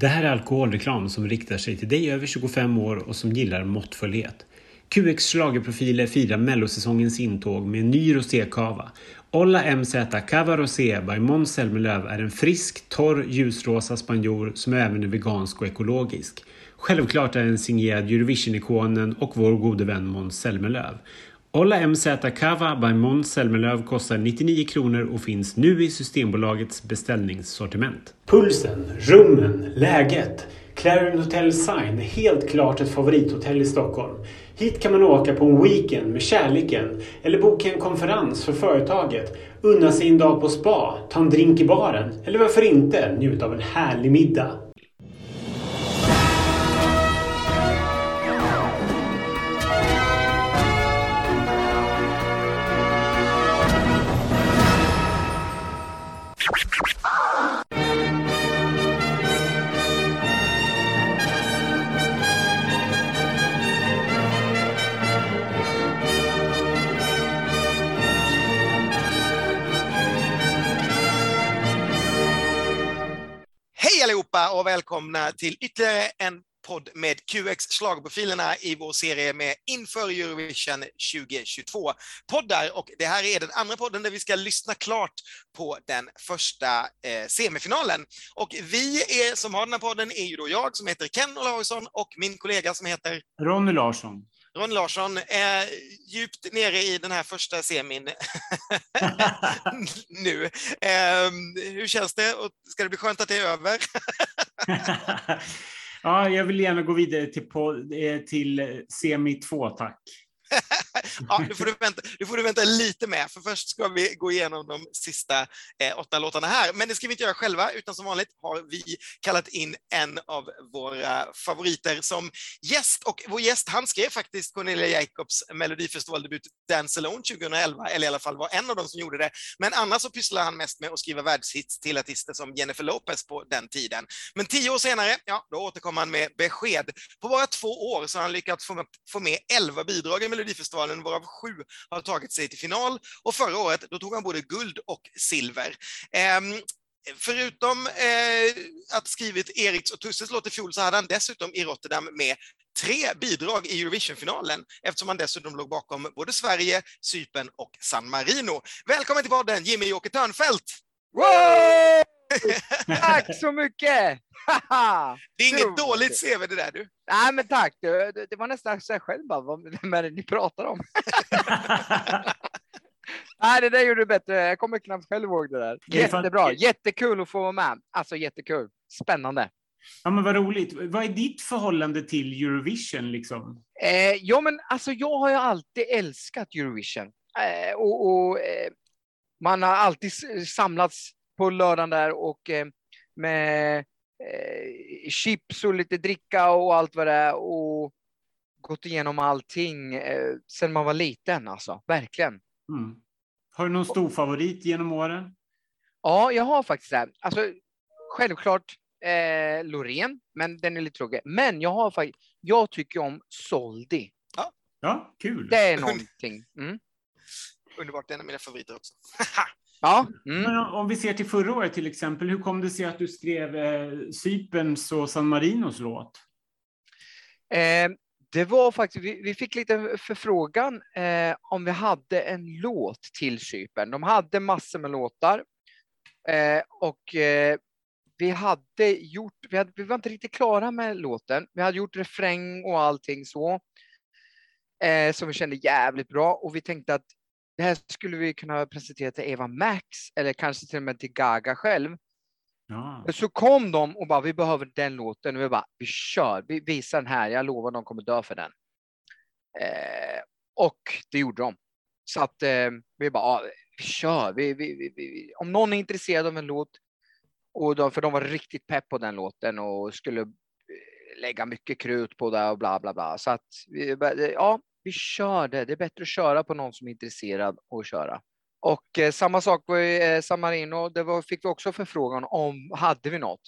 Det här är alkoholreklam som riktar sig till dig över 25 år och som gillar måttfullhet. QX schlagerprofiler firar mellosäsongens intåg med en ny rosékava. Olla MZ Cava Rosé by Måns Zelmerlöw är en frisk, torr, ljusrosa spanjor som även är vegansk och ekologisk. Självklart är den signerad Eurovision-ikonen och vår gode vän Måns Zelmerlöw. Olla MZ Cava by Måns Zelmerlöw kostar 99 kronor och finns nu i Systembolagets beställningssortiment. Pulsen, rummen, läget. Clarion Hotel Sign är helt klart ett favorithotell i Stockholm. Hit kan man åka på en weekend med kärleken eller boka en konferens för företaget, unna sig en dag på spa, ta en drink i baren eller varför inte njuta av en härlig middag. Och välkomna till ytterligare en podd med QX Schlagerprofilerna i vår serie med Inför Eurovision 2022 poddar och det här är den andra podden där vi ska lyssna klart på den första eh, semifinalen. Och vi är, som har den här podden är ju då jag som heter Ken Olausson och min kollega som heter Ronny Larsson. Ron Larsson är djupt nere i den här första semin nu. Eh, hur känns det? Och ska det bli skönt att det är över? ja, jag vill gärna gå vidare till, eh, till semi 2, tack. ja, nu får, du vänta, nu får du vänta lite med, för först ska vi gå igenom de sista eh, åtta låtarna här. Men det ska vi inte göra själva, utan som vanligt har vi kallat in en av våra favoriter som gäst. Och vår gäst, han skrev faktiskt Cornelia Jacobs Melodifestivaldebut Dance Alone 2011, eller i alla fall var en av dem som gjorde det. Men annars så pysslar han mest med att skriva världshits till artister som Jennifer Lopez på den tiden. Men tio år senare, ja, då återkommer han med besked. På bara två år så har han lyckats få med, få med elva bidrag i Melodifestivalen, varav sju har tagit sig till final. Och förra året, då tog han både guld och silver. Eh, Förutom eh, att skrivit Eriks och Tusses låt i fjol så hade han dessutom i Rotterdam med tre bidrag i Eurovisionfinalen eftersom han dessutom låg bakom både Sverige, Cypern och San Marino. Välkommen till podden Jimmy Åke Törnfeldt! Wow! Tack så mycket! Det är inget dåligt CV det där du. Nej, men tack. Det, det, var nästan så här själv bara, vad vem är det ni pratar om? Nej, det där gjorde du bättre. Jag kommer knappt själv ihåg det där. Jättebra. Jättekul att få vara med. Alltså jättekul. Spännande. ja, men vad roligt. Vad är ditt förhållande till Eurovision liksom? Eh, ja, men alltså jag har ju alltid älskat Eurovision. Eh, och och eh, man har alltid samlats på lördagen där och eh, med eh, chips och lite dricka och allt vad det är och gått igenom allting eh, sen man var liten alltså, verkligen. Mm. Har du någon stor favorit genom åren? Ja, jag har faktiskt det. Alltså, självklart eh, Loreen, men den är lite tråkig. Men jag har faktiskt, jag tycker om Soldi. Ja, kul. Det är någonting. Mm. Är en av mina favoriter också. Ja, mm. Men om- om vi ser till förra året till exempel, hur kom det sig att du skrev eh, Cyperns och San Marinos låt? Eh, det var faktiskt, vi, vi fick lite förfrågan eh, om vi hade en låt till Cypern. De hade massor med låtar eh, och eh, vi hade gjort, vi, hade, vi var inte riktigt klara med låten. Vi hade gjort refräng och allting så eh, som vi kände jävligt bra och vi tänkte att det här skulle vi kunna presentera till Eva Max eller kanske till och med till Gaga själv. Ja. Så kom de och bara, vi behöver den låten. Och vi bara, vi kör, vi visar den här. Jag lovar, de kommer dö för den. Eh, och det gjorde de. Så att eh, vi bara, vi kör. Vi, vi, vi, om någon är intresserad av en låt, och de, för de var riktigt pepp på den låten och skulle eh, lägga mycket krut på det och bla bla bla. Så att bara, ja, vi kör det. Det är bättre att köra på någon som är intresserad och köra. Och eh, samma sak var ju eh, San Marino. Det var, fick vi också förfrågan om, hade vi något?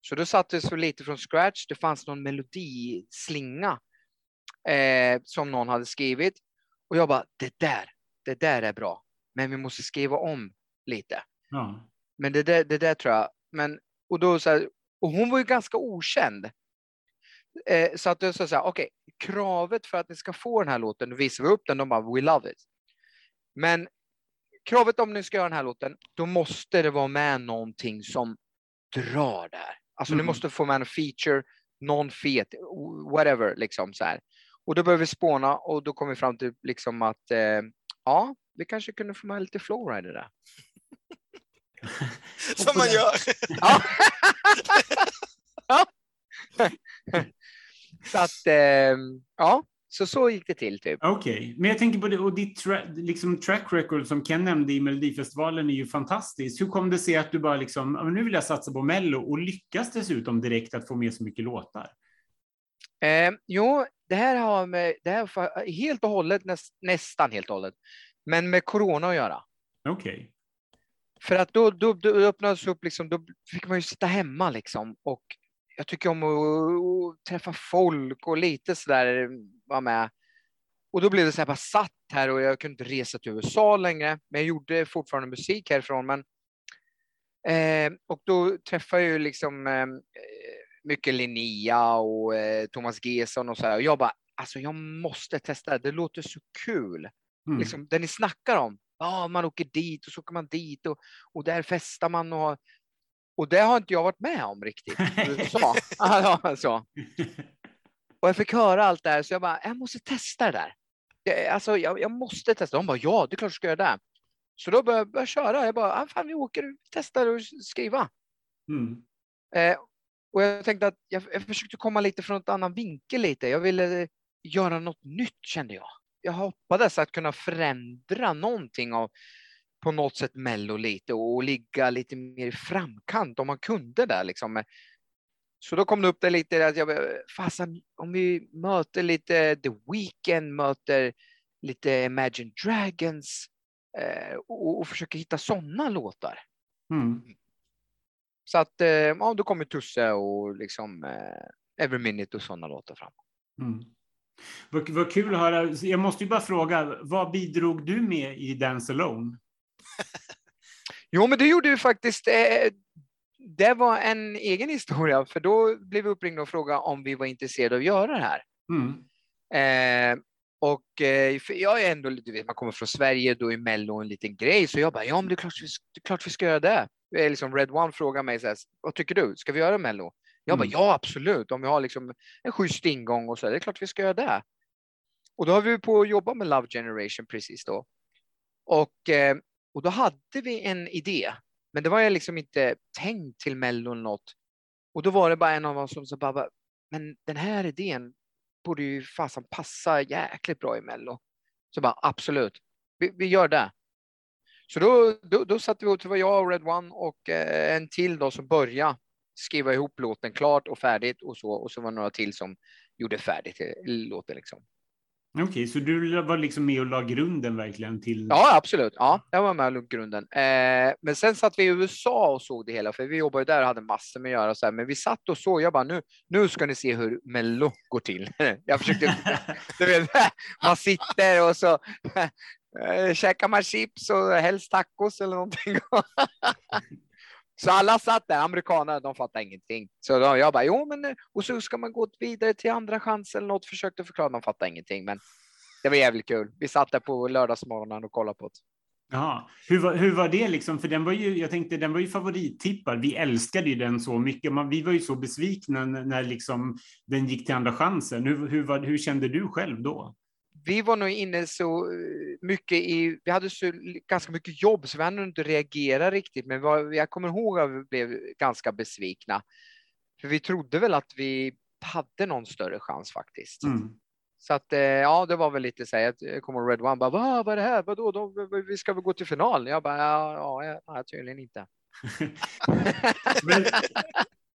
Så då sattes vi lite från scratch. Det fanns någon melodislinga eh, som någon hade skrivit. Och jag bara, det där, det där är bra. Men vi måste skriva om lite. Ja. Men det där, det där tror jag. Men, och då så här, Och hon var ju ganska okänd. Eh, så att sa så här, okej, okay, kravet för att ni ska få den här låten, då visar vi upp den, de bara, we love it. Men kravet om ni ska göra den här låten, då måste det vara med någonting som drar där. Alltså mm. ni måste få med en feature, någon fet, whatever, liksom så här. Och då började vi spåna och då kom vi fram till liksom att eh, ja, vi kanske kunde få med lite flowrider där. Som man gör. ja. Så att, eh, ja, så så gick det till. Typ. Okej, okay. men jag tänker på det, och ditt tra liksom track record som Ken nämnde i Melodifestivalen är ju fantastiskt. Hur kom det sig att du bara liksom, nu vill jag satsa på Mello och lyckas dessutom direkt att få med så mycket låtar? Eh, jo, det här har med, det här har helt och hållet, näst, nästan helt och hållet, men med corona att göra. Okej. Okay. För att då, då, då öppnades upp, liksom, då fick man ju sitta hemma liksom och jag tycker om att, träffa folk och lite sådär vara med. Och då blev det så här, jag bara satt här och jag kunde inte resa till USA längre, men jag gjorde fortfarande musik härifrån. Men, eh, och då träffade jag ju liksom eh, mycket Linnea och eh, Thomas Gesson och så här. Och jag bara, alltså jag måste testa, det låter så kul. Mm. Liksom, det ni snackar om, ja, man åker dit och så åker man dit och, och där festar man och och det har inte jag varit med om riktigt. Så. så. Och jag fick höra allt det här, så jag bara, jag måste testa det där. Alltså, jag, jag måste testa. De bara, ja, det är klart du ska göra det. Så då började jag köra. Jag bara, ah, fan, vi åker och testar och skriva. Mm. Eh, och jag tänkte att jag, jag försökte komma lite från ett annan vinkel lite. Jag ville göra något nytt kände jag. Jag hoppades att kunna förändra någonting av på något sätt Mello lite och ligga lite mer i framkant om man kunde där liksom. Så då kom det upp det lite att jag fasen om vi möter lite The Weeknd, möter lite Imagine Dragons eh, och, och, försöker hitta sådana låtar. Mm. Så att eh, ja, då kommer Tusse och liksom eh, Every Minute och sådana låtar fram. Mm. Vad, vad kul att höra. Jag måste ju bara fråga, vad bidrog du med i Dance Alone? jo, men det gjorde vi faktiskt. Eh, det var en egen historia, för då blev vi uppringda och frågade om vi var intresserade av att göra det här. Mm. Eh, och eh, jag är ändå, du vet, man kommer från Sverige, då är Mello en liten grej, så jag bara, ja men det är klart vi, det är klart vi ska göra det. är liksom Red One frågar mig så här, vad tycker du, ska vi göra Mello? Jag bara, mm. ja absolut, om vi har liksom en schysst ingång och så, det är klart vi ska göra det. Och då har vi på att jobba med Love Generation precis då. Och eh, och då hade vi en idé, men det var jag liksom inte tänkt till Mello eller något. Och då var det bara en av oss som sa bara, men den här idén borde ju fasen passa jäkligt bra i Mello. Så bara absolut, vi, vi gör det. Så då, då, då satte vi ihop, det var jag och Red One och eh, en till då som började skriva ihop låten klart och färdigt och så. Och så var det några till som gjorde färdigt eh, låten liksom. Okej, okay, så du var liksom med och la grunden verkligen till? Ja, absolut. Ja, jag var med och la grunden. Eh, men sen satt vi i USA och såg det hela, för vi jobbade där och hade massor med att göra. Så här. Men vi satt och såg, jag bara, nu, nu ska ni se hur Mello går till. jag försökte, du vet, man sitter och så eh, käkar man chips och helst tacos eller någonting. Så alla satt där, amerikanerna, de fattade ingenting. Så då, jag bara, jo men, eh, och så ska man gå vidare till andra chansen, eller något, försökte förklara, de fattade ingenting. Men det var jävligt kul. Vi satt där på lördagsmorgonen och kollade på det. Ja, hur var, hur var det liksom? För den var ju, jag tänkte, den var ju favorittippad. Vi älskade ju den så mycket. Man, vi var ju så besvikna när, när liksom den gick till andra chansen. Hur, hur, var, hur kände du själv då? Vi var nog inne så eh, mycket i, vi hade så ganska mycket jobb så vi hann inte reagera riktigt, men jag kommer ihåg att vi blev ganska besvikna. För vi trodde väl att vi hade någon större chans faktiskt. Mm. Så att eh, ja, det var väl lite så här, jag kommer Red One bara, vad, vad är det här, vadå, de, vi ska väl gå till final? Jag bara, ja, ja, ja tydligen inte. men,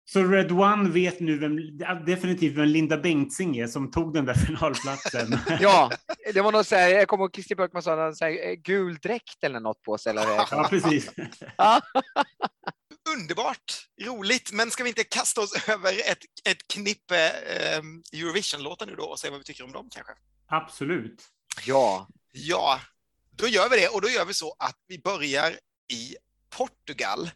så Red One vet nu vem, definitivt vem Linda Bengtzing är som tog den där finalplatsen. ja, det var nog så här, jag kommer ihåg Christer Björkman sa så här, eh, gul dräkt eller något på sig. Eller ja, precis. Underbart, roligt, men ska vi inte kasta oss över ett, ett knippe eh, Eurovision-låtar nu då och se vad vi tycker om dem kanske? Absolut. Ja. Ja, då gör vi det och då gör vi så att vi börjar i Portugal.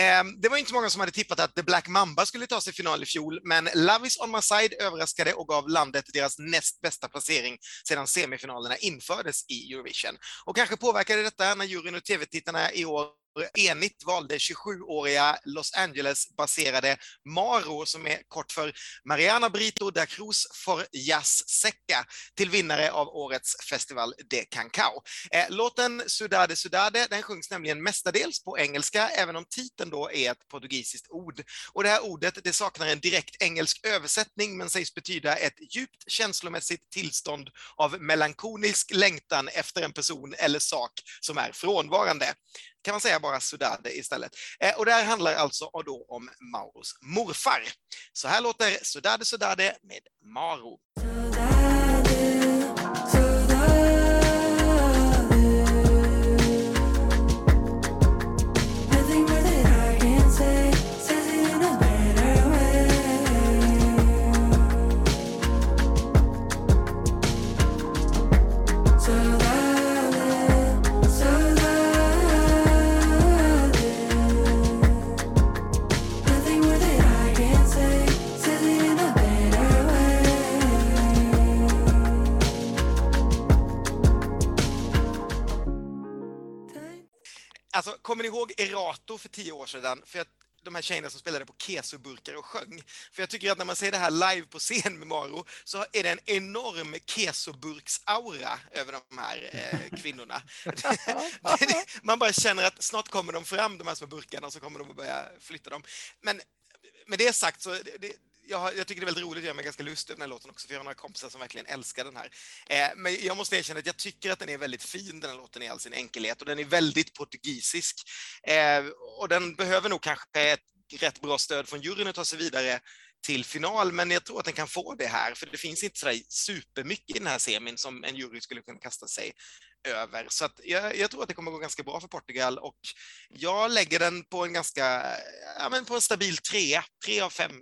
Ehm, det var inte många som hade tippat att The Black Mamba skulle ta sig final i fjol, men Love is on my side överraskade och gav landet deras näst bästa placering sedan semifinalerna infördes i Eurovision. Och kanske påverkade detta när juryn och tv-tittarna i år enigt valde 27-åriga Los Angeles-baserade Maro, som är kort för Mariana Brito da Cruz for Jazz Seca, till vinnare av årets Festival de Cancao. Eh, låten Sudade Sudade, den sjungs nämligen mestadels på engelska, även om titeln då är ett portugisiskt ord. Och det här ordet, det saknar en direkt engelsk översättning, men sägs betyda ett djupt känslomässigt tillstånd av melankonisk längtan efter en person eller sak som är frånvarande kan man säga bara Sudade istället. Eh, och det här handlar alltså då om Mauros morfar. Så här låter Sudade Sudade med Maro. Sudade. Erato för tio år sedan? För att de här tjejerna som spelade på kesoburkar och sjöng. För jag tycker att när man ser det här live på scen med Maro så är det en enorm kesoburksaura över de här eh, kvinnorna. man bara känner att snart kommer de fram, de här små burkarna, och så kommer de att börja flytta dem. Men med det sagt så det, jag, jag, tycker det är väldigt roligt, jag gör mig ganska lustig över den här låten också, för jag har några kompisar som verkligen älskar den här. Eh, men jag måste erkänna att jag tycker att den är väldigt fin, den här låten i all sin enkelhet, och den är väldigt portugisisk. Eh, och den behöver nog kanske ett rätt bra stöd från juryn att ta sig vidare till final, men jag tror att den kan få det här, för det finns inte så supermycket i den här semin som en jury skulle kunna kasta sig över. Så att jag, jag, tror att det kommer gå ganska bra för Portugal och jag lägger den på en ganska, ja men på en stabil trea, tre av fem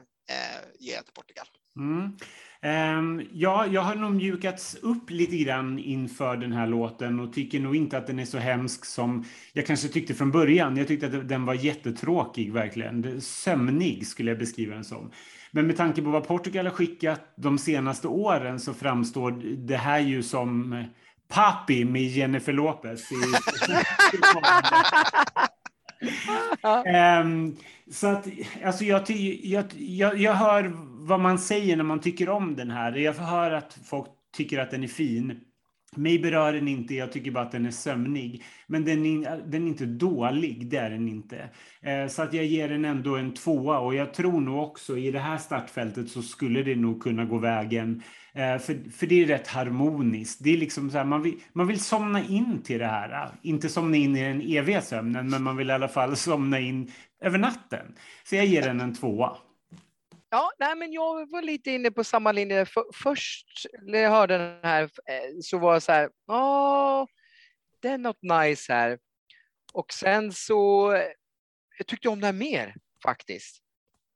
ger jag till Portugal. Mm. Um, ja, jag har nog mjukats upp lite grann inför den här låten och tycker nog inte att den är så hemsk som jag kanske tyckte från början. Jag tyckte att den var jättetråkig verkligen. Sömnig skulle jag beskriva den som. Men med tanke på vad Portugal har skickat de senaste åren så framstår det här ju som Papi med Jennifer Lopez um, så att, alltså jag, jag, jag, jag hör vad man säger när man tycker om den här. Jag hör att folk tycker att den är fin. Mig berör den inte, jag tycker bara att den är sömnig. Men den är, den är inte dålig, det är den inte. Eh, så att jag ger den ändå en tvåa och jag tror nog också i det här startfältet så skulle det nog kunna gå vägen. Eh, för, för det är rätt harmoniskt. Det är liksom så här, man, vill, man vill somna in till det här. Inte somna in i den eviga sömnen, men man vill i alla fall somna in över natten. Så jag ger den en tvåa. Ja, nej, men jag var lite inne på samma linje. För, först när jag hörde den här eh, så var jag så här, Ja, det är något nice här. Och sen så, eh, jag tyckte om det här mer faktiskt.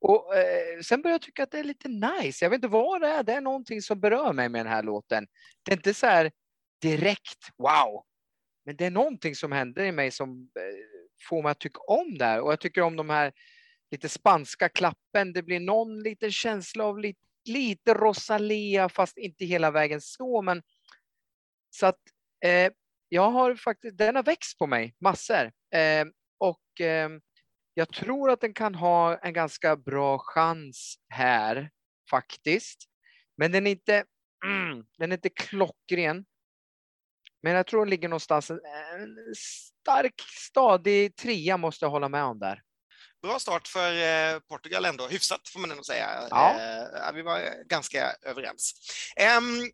Och eh, sen började jag tycka att det är lite nice. Jag vet inte vad det är. Det är någonting som berör mig med den här låten. Det är inte så här direkt wow. Men det är någonting som händer i mig som eh, får mig att tycka om det här. Och jag tycker om de här lite spanska klappen. Det blir någon liten känsla av lite, lite Rosalia, fast inte hela vägen så. Men så att eh, jag har faktiskt, den har växt på mig massor. Eh, och eh, jag tror att den kan ha en ganska bra chans här faktiskt. Men den är inte, mm, den är inte klockren. Men jag tror den ligger någonstans, en stark, stadig trea måste jag hålla med om där. Bra start för eh, Portugal ändå, hyfsat får man ändå säga. Ja. Eh, vi var ganska överens. Um,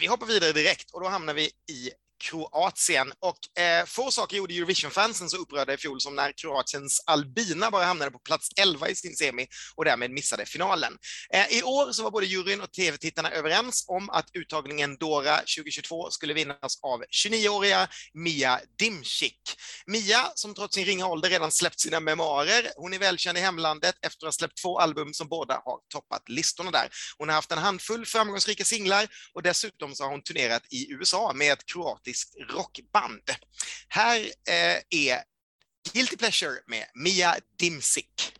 vi hoppar vidare direkt och då hamnar vi i Kroatien. Och eh, få saker gjorde Eurovision-fansen så upprörda i fjol som när Kroatiens Albina bara hamnade på plats 11 i sin semi och därmed missade finalen. Eh, I år så var både juryn och tv-tittarna överens om att uttagningen Dora 2022 skulle vinnas av 29-åriga Mia Dimcik. Mia, som trots sin ringa ålder redan släppt sina memoarer, hon är välkänd i hemlandet efter att ha släppt två album som båda har toppat listorna där. Hon har haft en handfull framgångsrika singlar och dessutom så har hon turnerat i USA med ett kroatiskt rockband. Här eh, är Guilty Pleasure med Mia Dimsick.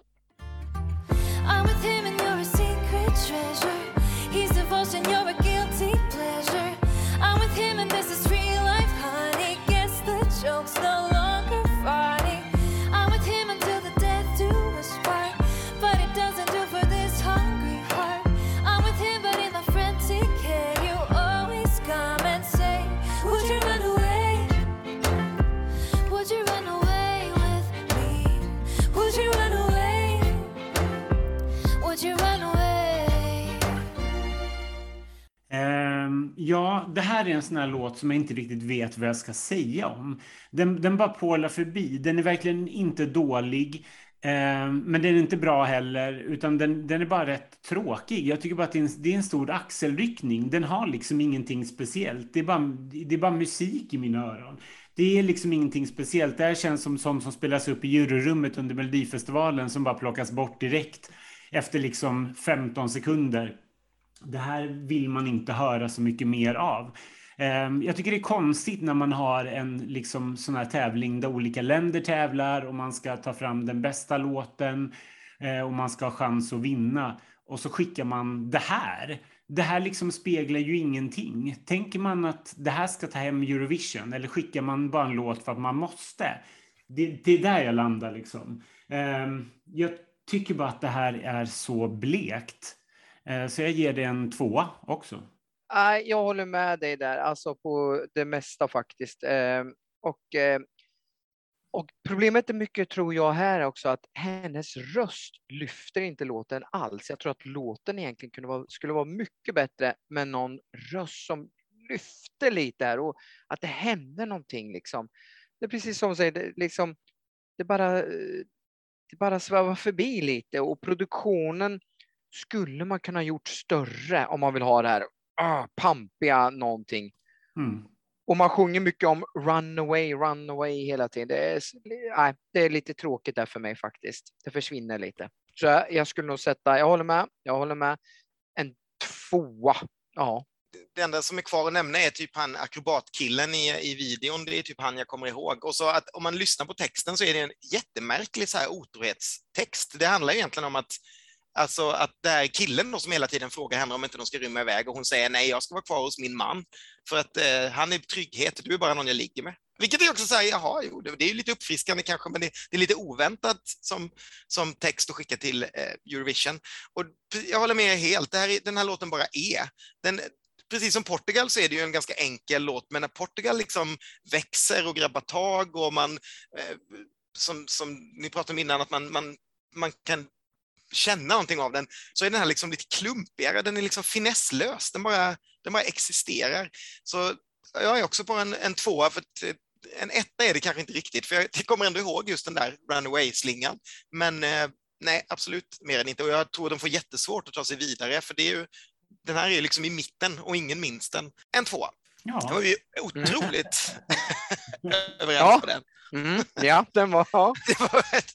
Ja, det här är en sån här låt som jag inte riktigt vet vad jag ska säga om. Den, den bara pålar förbi. Den är verkligen inte dålig. Eh, men den är inte bra heller, utan den, den är bara rätt tråkig. Jag tycker bara att det är, en, det är en stor axelryckning. Den har liksom ingenting speciellt. Det är bara, det är bara musik i mina öron. Det är liksom ingenting speciellt. Det här känns som sånt som spelas upp i juryrummet under Melodifestivalen som bara plockas bort direkt efter liksom 15 sekunder. Det här vill man inte höra så mycket mer av. Ehm, jag tycker det är konstigt när man har en liksom sån här tävling där olika länder tävlar och man ska ta fram den bästa låten eh, och man ska ha chans att vinna. Och så skickar man det här. Det här liksom speglar ju ingenting. Tänker man att det här ska ta hem Eurovision eller skickar man bara en låt för att man måste? Det, det är där jag landar liksom. Ehm, jag tycker bara att det här är så blekt. Eh, så jag ger det en tvåa också. Jag håller med dig där, alltså på det mesta faktiskt. Ehm, och, ehm, och problemet är mycket, tror jag, här också att hennes röst lyfter inte låten alls. Jag tror att låten egentligen kunde vara, skulle vara mycket bättre med någon röst som lyfte lite här och att det hände någonting liksom. Det är precis som du säger, det, liksom, det bara, eh, det bara svävar förbi lite och produktionen skulle man kunna gjort större om man vill ha det här ah, pampiga någonting. Mm. Och man sjunger mycket om run away, run away hela tiden. Det är, nej, det är lite tråkigt där för mig faktiskt. Det försvinner lite. Så jag, jag skulle nog sätta, jag håller med, jag håller med, en tvåa. Ja, det enda som är kvar att nämna är typ han akrobatkillen i, i videon, det är typ han jag kommer ihåg. Och så att om man lyssnar på texten så är det en jättemärklig så här otrohetstext. Det handlar egentligen om att Alltså att det är killen då som hela tiden frågar henne om inte de ska rymma iväg och hon säger nej, jag ska vara kvar hos min man för att eh, han är trygghet, du är bara någon jag ligger med. Vilket är också så här, jaha, jo, det, det är ju lite uppfriskande kanske, men det, det är lite oväntat som, som text att skicka till eh, Eurovision. Och jag håller med er helt, det här, den här låten bara är. Den, precis som Portugal så är det ju en ganska enkel låt, men när Portugal liksom växer och grabbar tag och man, eh, som, som ni pratade om innan, att man, man, man kan känna någonting av den, så är den här liksom lite klumpigare, den är liksom finesslös, den bara, den bara existerar. Så jag är också på en, en tvåa, för att, eh, en etta är det kanske inte riktigt, för jag, kommer ändå ihåg just den där runaway-slingan. Men eh, nej, absolut mer än inte. Och jag tror de får jättesvårt att ta sig vidare, för det är ju, den här är ju liksom i mitten och ingen minns den. En tvåa. Det var Ja, vi otroligt överens Ja. på den. mm, ja den var... Ja. Det var ett...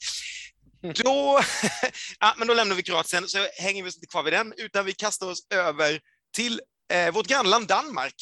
Då, ja, men då lämnar vi Kroatien, så hänger vi oss inte kvar vid den, utan vi kastar oss över till eh, vårt grannland Danmark.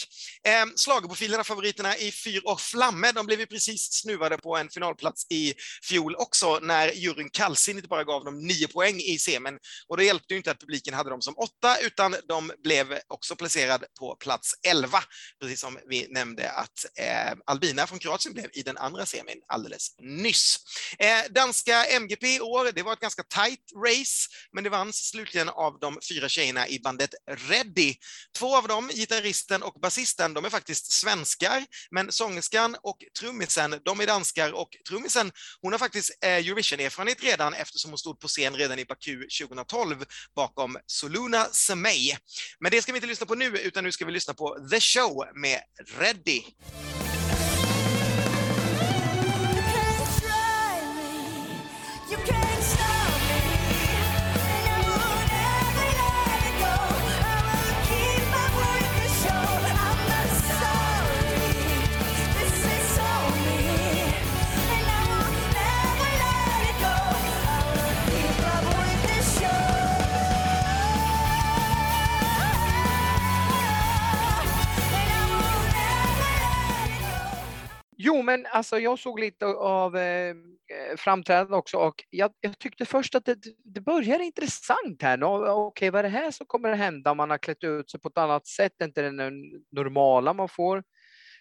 Eh, Schlagerprofilerna, favoriterna i Fyr och Flamme, de blev ju precis snuvade på en finalplats i fjol också, när juryn kallsinnigt bara gav dem nio poäng i semin. Och det hjälpte ju inte att publiken hade dem som åtta, utan de blev också placerade på plats elva, precis som vi nämnde att eh, Albina från Kroatien blev i den andra semin alldeles nyss. Eh, danska MGP i år, det var ett ganska tight race, men det vanns slutligen av de fyra tjejerna i bandet Ready. Två av dem, gitarristen och basisten, de är faktiskt svenskar, men sångerskan och trummisen, de är danskar och trummisen, hon har faktiskt eh, Eurovision-erfarenhet redan eftersom hon stod på scen redan i Baku 2012 bakom Soluna Semey. Men det ska vi inte lyssna på nu, utan nu ska vi lyssna på The Show med Ready. Jo, men alltså jag såg lite av eh, eh, framträdande också och jag, jag tyckte först att det, det började intressant här. Nå, Okej, vad är det här som kommer att hända om man har klätt ut sig på ett annat sätt, inte det normala man får.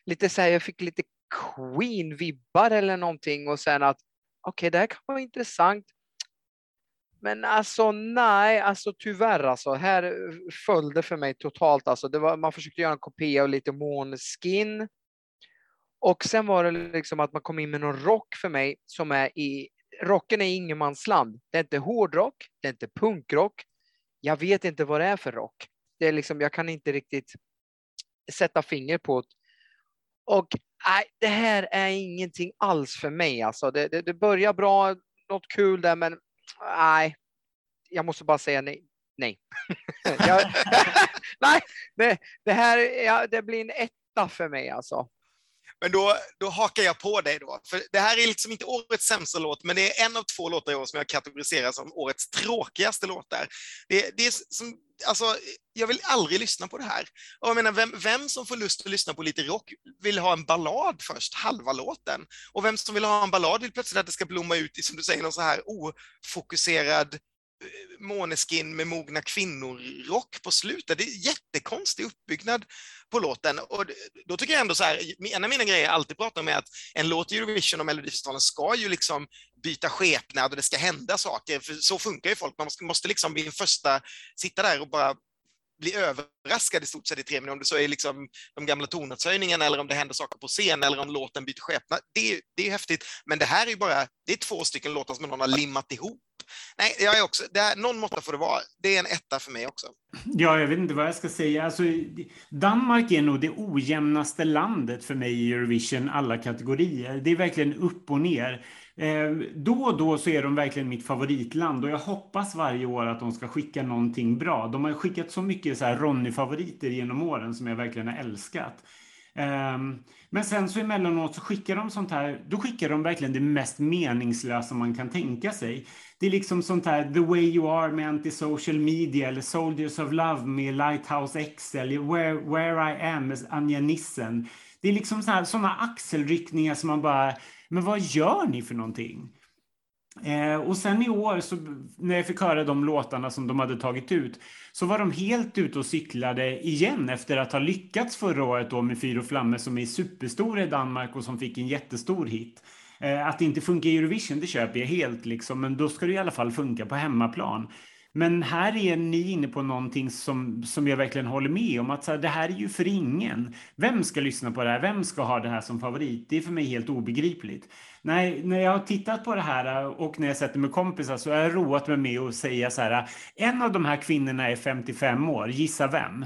Lite så här, jag fick lite Queen-vibbar eller någonting och sen att okej, det här kan vara intressant. Men alltså nej, alltså tyvärr alltså. Här föll det för mig totalt alltså. Det var, man försökte göra en kopia av lite Måneskin. Och sen var det liksom att man kom in med någon rock för mig som är i, rocken är ingenmansland. Det är inte hårdrock, det är inte punkrock. Jag vet inte vad det är för rock. Det är liksom, jag kan inte riktigt sätta finger på det. Och nej, det här är ingenting alls för mig alltså. Det, det, det börjar bra, något kul där, men nej, jag måste bara säga nej. Nej, jag, nej det, det här ja, det blir en etta för mig alltså. Men då, då hakar jag på dig då. För det här är liksom inte årets sämsta låt, men det är en av två låtar i år som jag kategoriserar som årets tråkigaste låtar. Det, det är som, alltså, jag vill aldrig lyssna på det här. Och jag menar, vem, vem som får lust att lyssna på lite rock vill ha en ballad först, halva låten. Och vem som vill ha en ballad vill plötsligt att det ska blomma ut i, som du säger, någon så här ofokuserad Måneskin med mogna kvinnor-rock på slutet. Det är jättekonstig uppbyggnad på låten. Och då tycker jag ändå så här, en av mina grejer jag alltid pratar om är att en låt i Eurovision och Melodifestivalen ska ju liksom byta skepnad och det ska hända saker, för så funkar ju folk. Man måste, måste liksom vid en första sitta där och bara bli överraskad i stort sett i tre minuter, om det så är liksom de gamla tonartshöjningarna eller om det händer saker på scen eller om låten byter skepnad. Det, är- det är häftigt, men det här är ju bara, det är två stycken låtar som någon har limmat ihop. Nej, jag är också, det här, någon måtta får det vara. Det är en etta för mig också. Ja, jag vet inte vad jag ska säga. Alltså, Danmark är nog det ojämnaste landet för mig i Eurovision, alla kategorier. Det är verkligen upp och ner. Eh, då och då så är de verkligen mitt favoritland och jag hoppas varje år att de ska skicka någonting bra. De har skickat så mycket så här Ronny-favoriter genom åren som jag verkligen har älskat. Ehm, men sen så emellanåt så skickar de sånt här, då skickar de verkligen det mest meningslösa man kan tänka sig. Det är liksom sånt här The way you are med antisocial media eller Soldiers of Love med Lighthouse X eller Where, Where I am med Anja Nissen. Det är liksom såna, axelryckningar som man bara, men vad gör ni för någonting? Eh, och sen i år, så, när jag fick höra de låtarna som de hade tagit ut, så var de helt ute och cyklade igen efter att ha lyckats förra året då med Fyr och Flamme som är superstora i Danmark och som fick en jättestor hit. Eh, att det inte funkar i Eurovision, det köper jag helt liksom, men då ska det i alla fall funka på hemmaplan. Men här är ni inne på någonting som, som jag verkligen håller med om. Att så här, det här är ju för ingen. Vem ska lyssna på det här? Vem ska ha det här som favorit? Det är för mig helt obegripligt. Nej, när jag har tittat på det här och när jag sätter med kompisar så har jag roat mig med att säga så här. En av de här kvinnorna är 55 år. Gissa vem?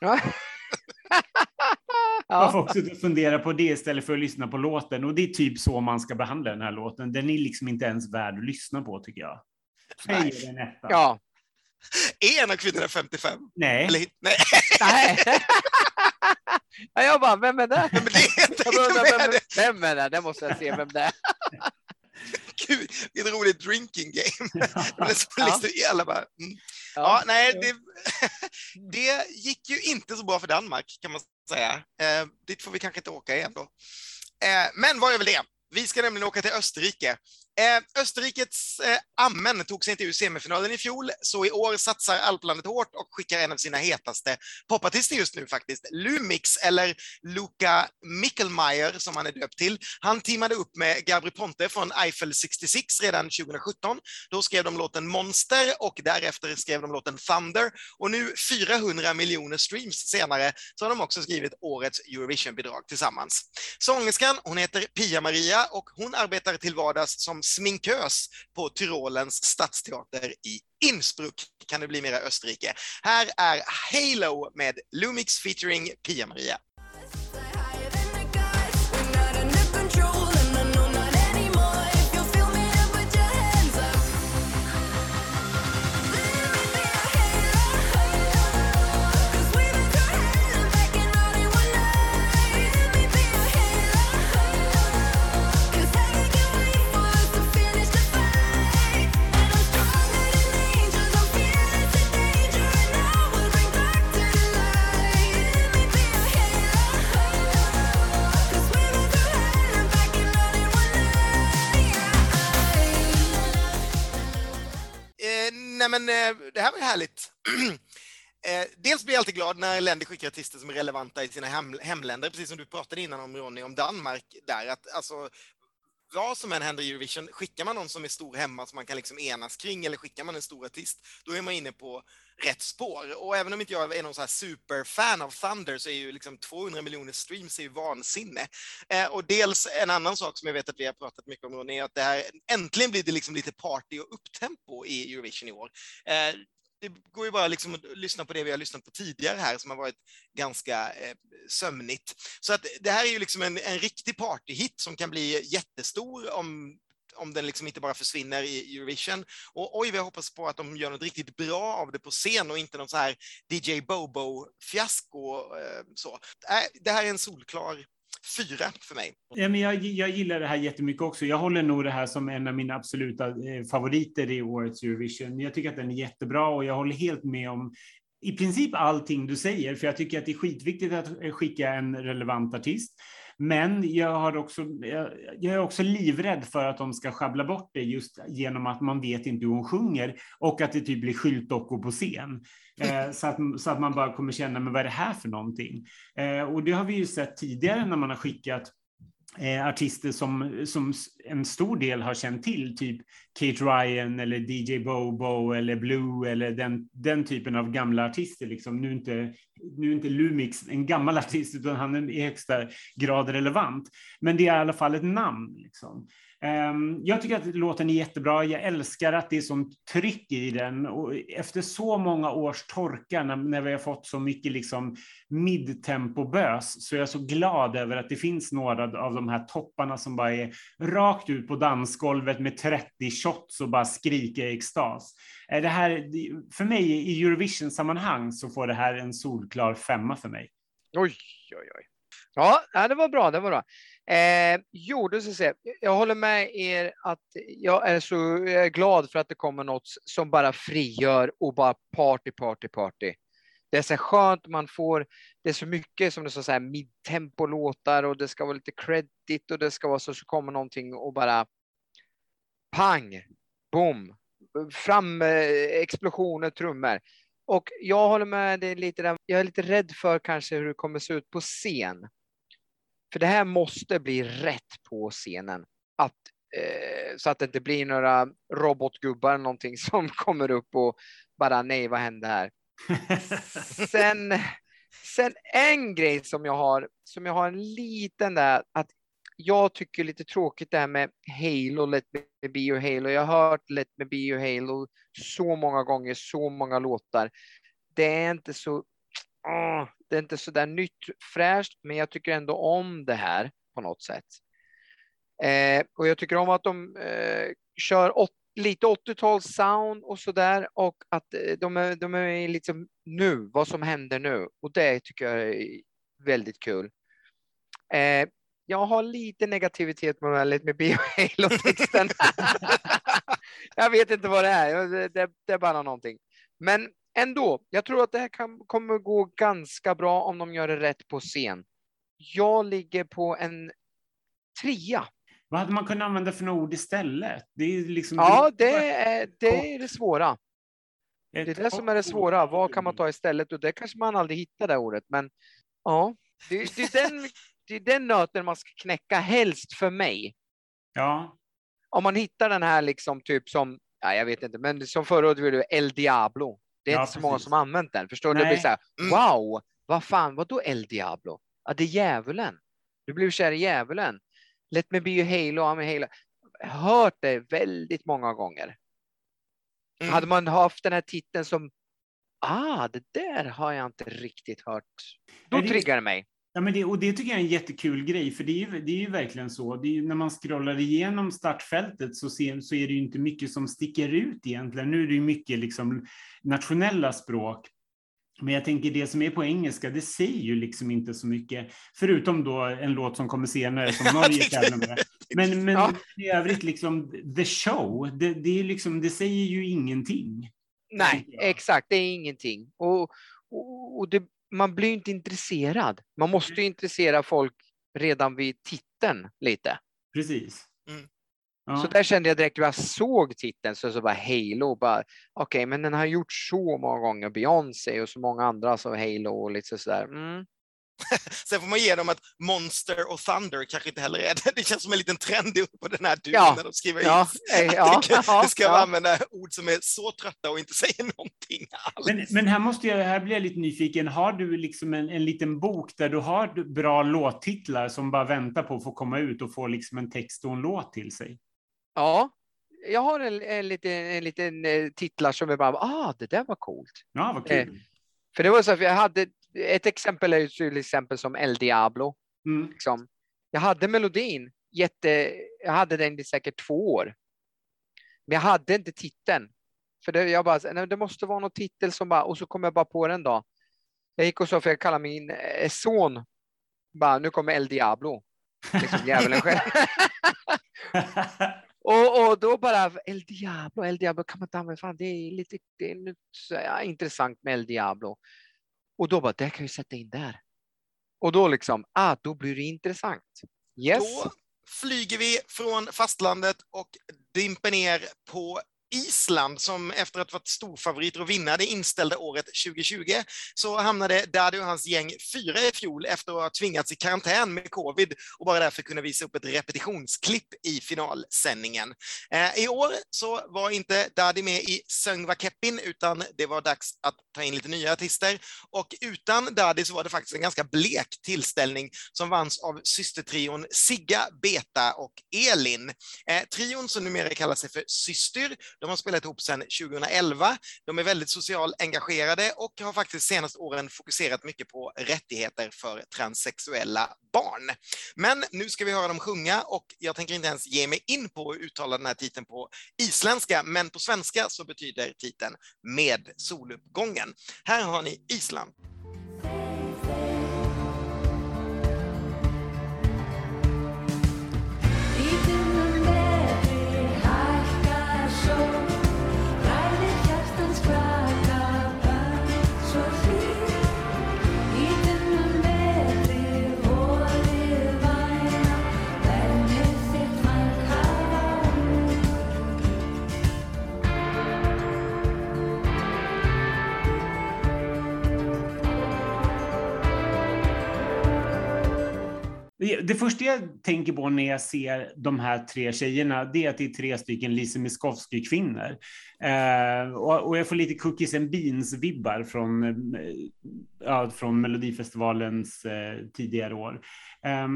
Ja. Jag får också fundera på det istället för att lyssna på låten. Och det är typ så man ska behandla den här låten. Den är liksom inte ens värd att lyssna på tycker jag. Säg Nej. en etta. ja. Är en av kvinnorna 55? Nej. Eller, nej, Nej. Ja, jag bara, vem är det? men det är inte Jag bara, inte vem, med vem, är det? Det måste jag se vem det är. Gud, det är ett roligt drinking game. Det blir så Ja. liksom, alla bara, mm. Ja, nej, ja. det, det gick ju inte så bra för Danmark kan man säga. Eh, dit får vi kanske inte åka igen då. Eh, men vad är väl det? Vi ska nämligen åka till Österrike. Eh, Österrikets eh, Ammen tog sig inte ur semifinalen i fjol, så i år satsar alplandet hårt och skickar en av sina hetaste popartister just nu faktiskt. Lumix, eller Luca Mickelmeier som han är döpt till. Han teamade upp med Gabri Ponte från Eiffel 66 redan 2017. Då skrev de låten Monster och därefter skrev de låten Thunder. Och nu 400 miljoner streams senare så har de också skrivit årets Eurovision-bidrag tillsammans. Sångerskan, hon heter Pia-Maria och hon arbetar till vardags som sminkös på Tyrolens stadsteater i Innsbruck, kan det bli mera Österrike. Här är Halo med Lumix featuring Pia-Maria. Men eh, det här var ju härligt. Eh, dels blir jag alltid glad när länder skickar artister som är relevanta i sina hem, hemländer, precis som du pratade innan om Ronny, om Danmark där. Att, alltså, vad som än händer i Eurovision, skickar man någon som är stor hemma som man kan liksom enas kring eller skickar man en stor artist, då är man inne på rätt spår. Och även om inte jag är någon så här superfan av Thunder så är ju liksom 200 miljoner streams är ju vansinne. Eh, och dels en annan sak som jag vet att vi har pratat mycket om Ronny, är att det här, äntligen blir det liksom lite party och upptempo i Eurovision i år. Eh, det går ju bara liksom att lyssna på det vi har lyssnat på tidigare här som har varit ganska eh, sömnigt. Så att det här är ju liksom en, en riktig partyhit som kan bli jättestor om om den liksom inte bara försvinner i Eurovision. Och oj, vi hoppas på att de gör något riktigt bra av det på scen och inte någon så här DJ Bobo-fiasko. Eh, så. Äh, det här är en solklar fyra för mig. Ja, men jag, jag gillar det här jättemycket också. Jag håller nog det här som en av mina absoluta eh, favoriter i årets Eurovision. Jag tycker att den är jättebra och jag håller helt med om i princip allting du säger, för jag tycker att det är skitviktigt att skicka en relevant artist. Men jag, har också, jag, är också livrädd för att de ska sjabbla bort det just genom att man vet inte hur hon sjunger och att det typ blir skyltdockor på scen. Eh, så, att, så att man bara kommer känna, men vad är det här för någonting? Eh, och det har vi ju sett tidigare när man har skickat eh, artister som, som en stor del har känt till, typ Kate Ryan eller DJ Bobo eller Blue eller den, den typen av gamla artister. Liksom. Nu, är inte, nu är inte Lumix en gammal artist, utan han är i högsta grad relevant. Men det är i alla fall ett namn. Liksom. Ehm, jag tycker att låten är jättebra. Jag älskar att det är sånt tryck i den. Och efter så många års torka, när, när vi har fått så mycket liksom midtempobös, så är jag så glad över att det finns några av de här topparna som bara är rakt ut på dansgolvet med 30 shots och bara skriker i extas. Eh, det här, för mig i Eurovision-sammanhang så får det här en solklar femma för mig. Oj, oj, oj. Ja, det var bra. Det var bra. Eh, jo, du ska se. Jag håller med er att jag är så jag är glad för att det kommer något som bara frigör och bara party, party, party. Det är så skönt, man får, det är så mycket som det så här midtempo-låtar och det ska vara lite credit och det ska vara så, så kommer någonting och bara pang, boom, fram explosioner, trummor. Och jag håller med dig lite där. Jag är lite rädd för kanske hur det kommer se ut på scen. För det här måste bli rätt på scenen. Att, eh, så att det inte blir några robotgubbar eller någonting som kommer upp och bara nej, vad hände här? sen, sen en grej som jag har, som jag har en liten där, att jag tycker lite tråkigt det här med Halo, Let me be your Halo. Jag har hört Let me be your Halo så många gånger, så många låtar. Det är inte så oh, det är inte så där nytt fräscht, men jag tycker ändå om det här på något sätt. Eh, och jag tycker om att de eh, kör åt, lite 80-tals sound och så där och att eh, de är, de är liksom nu, vad som händer nu. Och det tycker jag är väldigt kul. Eh, jag har lite negativitet med Let me be Halo-texten. jag vet inte vad det är, det, det, det är bara någonting. Men ändå, jag tror att det här kan, kommer gå ganska bra om de gör det rätt på scen. Jag ligger på en trea. Vad hade man kunnat använda för några ord istället? Det är liksom, ja, det är, det är det svåra. Det är det som är det svåra. Vad kan man ta istället? Och det kanske man aldrig hittar det ordet, men ja, det, det, är den, det är den nöten man ska knäcka helst för mig. Ja. Om man hittar den här liksom typ som, ja, jag vet inte, men som förra året El Diablo. Det är ja, inte så precis. många som använt den. Förstår du? Det blir så här, wow, vad fan, vad då El Diablo? Ja, det är djävulen. Du blev kär i djävulen. Let me be your Halo, I'm a Halo. Hört det väldigt många gånger. Mm. Hade man haft den här titeln som, ah, det där har jag inte riktigt hört. Då triggar det mig. Ja, men det, och det tycker jag är en jättekul grej, för det är ju, det är ju verkligen så. Ju, när man scrollar igenom startfältet så, ser, så är det ju inte mycket som sticker ut egentligen. Nu är det ju mycket liksom nationella språk. Men jag tänker det som är på engelska, det säger ju liksom inte så mycket. Förutom då en låt som kommer senare som Norge tävlar med. Men, men ja. i övrigt, liksom, the show, det, det, är liksom, det säger ju ingenting. Nej, exakt, det är ingenting. Och, och, och det, man blir inte intresserad. Man måste ju intressera folk redan vid titeln lite. Precis. Mm. Ja. Så där kände jag direkt när jag såg titeln, så, så bara Halo, bara okej, men den har gjort så många gånger, Beyoncé och så många andra, så Halo och lite sådär. Mm. Sen får man ge dem att Monster och Thunder kanske inte heller är det. Det känns som en liten trend på den här duon Ja. när de skriver Ja, in. eh, ja, Det ja, ska ja. använda ord som är så trötta och inte säger någonting alls. Men, men här, måste jag, här blir jag lite nyfiken. Har du liksom en, en liten bok där du har bra låttitlar som bara väntar på att få komma ut och få liksom en text och en låt till sig? Ja, jag har en, en liten, en liten eh, titlar som är bara, ah, det där var coolt. Ja, vad Eh, kul. För det var så att jag hade, ett exempel är ju till exempel som El Diablo. Mm. Liksom. Jag hade melodin, jätte, jag hade den i säkert två år. Men jag hade inte titeln. För det, jag bara, nej, det måste vara någon titel som bara, och så kom jag bara på den då. Jag gick och sa, för jag kallar min eh, son, bara, nu kommer El Diablo. Liksom djävulen själv. Och, och då bara El Diablo, El Diablo kan man inte använda, fan det är lite det är intressant med El Diablo. Och då bara, det kan vi sätta in där. Och då liksom, ah, då blir det intressant. Yes. Då flyger vi från fastlandet och dimper ner på Island som efter att ha varit storfavoriter och vinna det inställda året 2020 så hamnade Daddy och hans gäng fyra i fjol efter att ha tvingats i karantän med covid och bara därför kunna visa upp ett repetitionsklipp i finalsändningen. Eh, I år så var inte Daddy med i Söngva Keppin utan det var dags att ta in lite nya artister och utan Daddy så var det faktiskt en ganska blek tillställning som vanns av systertrion Sigga, Beta och Elin. Eh, trion som numera kallar sig för Syster, de har spelat ihop sedan 2011. De är väldigt socialt engagerade och har faktiskt senaste åren fokuserat mycket på rättigheter för transsexuella barn. Men nu ska vi höra dem sjunga och jag tänker inte ens ge mig in på att uttala den här titeln på isländska, men på svenska så betyder titeln med soluppgången. Här har ni Island. Det- första jag tänker på när jag ser de här tre tjejerna, det är att det är tre stycken Lise Miskovsky-kvinnor. Eh, och, och jag får lite Cookies and Beans-vibbar från, eh, ja, från Melodifestivalens eh, tidigare år. Eh,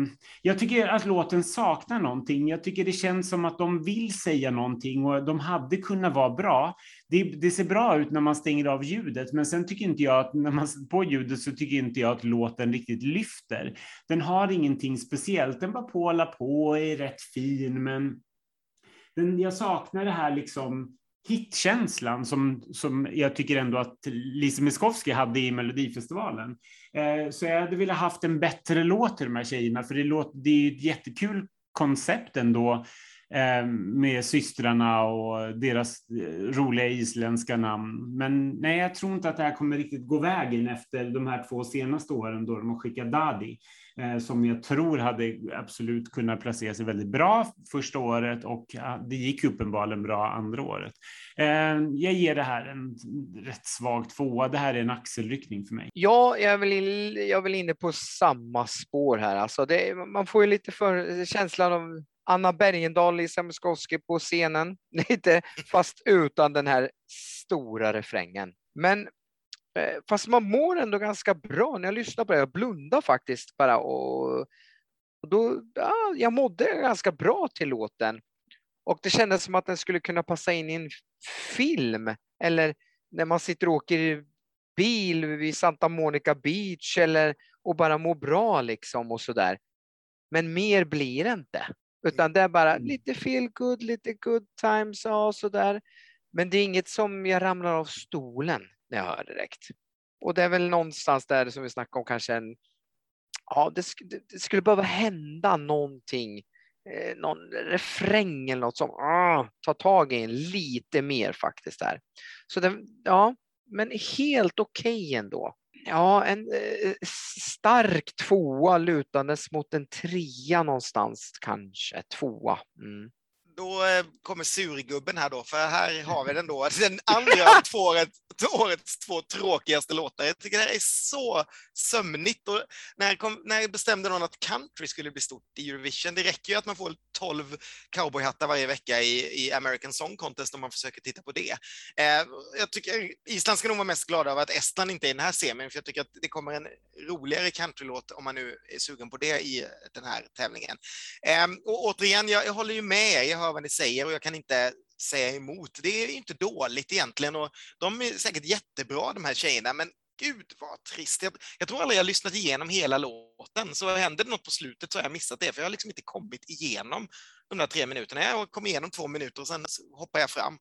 jag tycker att låten saknar någonting. Jag tycker det känns som att de vill säga någonting och de hade kunnat vara bra. Det, det ser bra ut när man stänger av ljudet, men sen tycker inte jag att när man på ljudet så tycker inte jag att låten riktigt lyfter. Den har ingenting speciellt. Den bara pålar på och är rätt fin, men den, jag saknar det här liksom hitkänslan som, som jag tycker ändå att Lise Miskovsky hade i Melodifestivalen. Eh, så jag hade velat haft en bättre låt till de här tjejerna, för det, låter, det är ju ett jättekul koncept ändå eh, Eh, med systrarna och deras eh, roliga isländska namn. Men nej, jag tror inte att det här kommer riktigt gå vägen efter de här två senaste åren då de har skickat Dadi, eh, som jag tror hade absolut kunnat placera sig väldigt bra första året och det gick uppenbarligen bra andra året. Jag ger det här en rätt svag tvåa. Det här är en axelryckning för mig. Ja, jag är väl, in, jag är väl inne på samma spår här. Alltså det, man får ju lite för känslan av Anna Bergendahl Lisa Miskovsky på scenen, lite, fast utan den här stora refrängen. Men eh, fast man mår ändå ganska bra när jag lyssnar på det. Jag blundar faktiskt bara och, och då, ja, jag mådde ganska bra till låten. Och det kändes som att den skulle kunna passa in i en film eller när man sitter och åker bil vid Santa Monica Beach eller och bara mår bra liksom och sådär. Men mer blir det inte. Utan det är bara Mm. lite feel good, lite good times och sådär. Men det är inget som jag ramlar av stolen när jag hör direkt. Och det är väl någonstans där som vi snackade om kanske en Ja, det, sk- det, det skulle behöva hända någonting. Eh, någon refräng eller något som ah, tar tag i en lite mer faktiskt där. Så den, ja, men helt okej ändå. Ja, en eh, stark tvåa lutandes mot en trea någonstans kanske. Tvåa. Mm då eh, kommer surgubben här då, för här har vi den då. Den andra av två årets, årets två tråkigaste låtar. Jag tycker det här är så sömnigt. Och när, kom, när bestämde någon att country skulle bli stort i Eurovision? Det räcker ju att man får 12 cowboyhattar varje vecka i, i American Song Contest om man försöker titta på det. Eh, jag tycker Island ska nog vara mest glada över att Estland inte är i den här semin, för jag tycker att det kommer en roligare countrylåt om man nu är sugen på det i den här tävlingen. Eh, och återigen, jag, jag håller ju med, jag hör vad ni säger och jag kan inte säga emot. Det är inte dåligt egentligen och de är säkert jättebra de här tjejerna, men gud vad trist. Jag, jag tror aldrig jag lyssnat igenom hela låten, så händer det något på slutet så har jag missat det, för jag har liksom inte kommit igenom de där tre minuterna. Jag kom igenom två minuter och sen hoppar jag fram.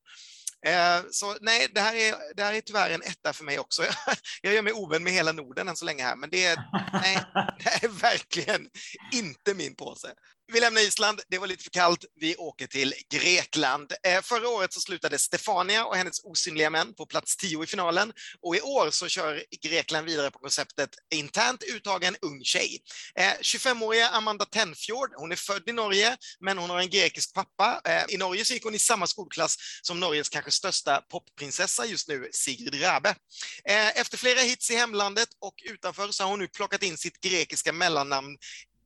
Eh, så nej, det här, är, det här är tyvärr en etta för mig också. Jag gör mig ovän med hela Norden än så länge här, men det är, nej, det är verkligen inte min påse. Vi lämnar Island, det var lite för kallt. Vi åker till Grekland. Eh, förra året så slutade Stefania och hennes osynliga män på plats 10 i finalen och i år så kör Grekland vidare på konceptet internt uttagen ung tjej. Eh, 25-åriga Amanda Tenfjord, hon är född i Norge, men hon har en grekisk pappa. Eh, I Norge så gick hon i samma skolklass som Norges kanske största popprinsessa just nu, Sigrid Rabe. Efter flera hits i hemlandet och utanför så har hon nu plockat in sitt grekiska mellannamn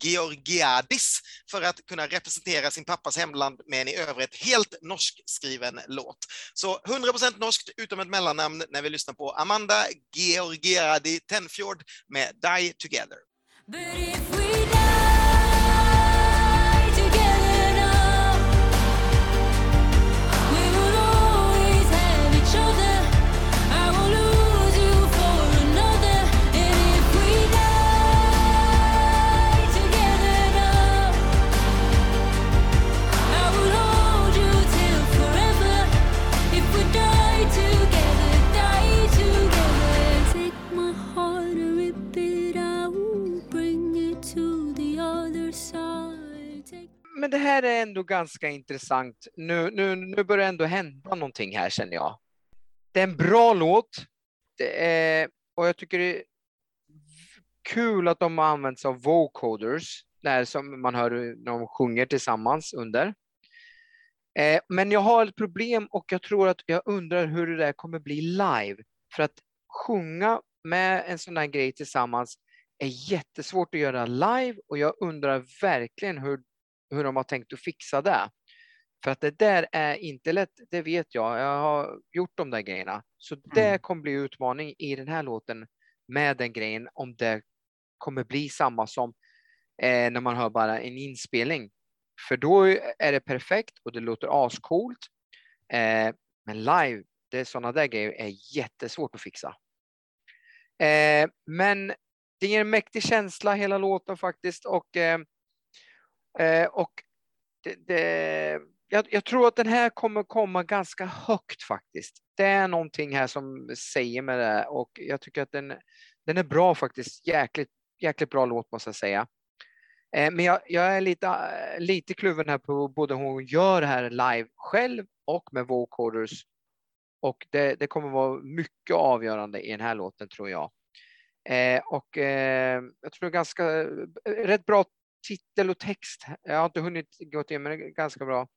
Georgiadis för att kunna representera sin pappas hemland med en i övrigt helt norskskriven låt. Så 100% norskt utom ett mellannamn när vi lyssnar på Amanda Georgiadi Tenfjord med Die Together. But if we die Men det här är ändå ganska intressant. Nu, nu, nu börjar det ändå hända någonting här känner jag. Det är en bra låt. Det är, och jag tycker det är kul att de har använt sig av vocoders, där som man hör när de sjunger tillsammans under. Eh, men jag har ett problem och jag tror att jag undrar hur det där kommer bli live. För att sjunga med en sån där grej tillsammans är jättesvårt att göra live och jag undrar verkligen hur, hur de har tänkt att fixa det. För att det där är inte lätt, det vet jag. Jag har gjort de där grejerna. Så det Mm. kommer bli utmaning i den här låten med den grejen om det kommer bli samma som eh, när man hör bara en inspelning. För då är det perfekt och det låter ascoolt. Eh, men live, det är sådana där grejer är jättesvårt att fixa. Eh, men det ger en mäktig känsla hela låten faktiskt och, eh, Eh, och det, det, jag, jag tror att den här kommer komma ganska högt faktiskt. Det är någonting här som säger med det och jag tycker att den, den är bra faktiskt. Jäkligt, jäkligt bra låt måste jag säga. Eh, Men jag, jag är lite, lite kluven här på både hon gör det här live själv och med vocoders. Och det, det kommer vara mycket avgörande i den här låten tror jag. Eh, och eh, jag tror ganska, eh, rätt bra titel och text. Jag har inte hunnit gå till men det är ganska bra.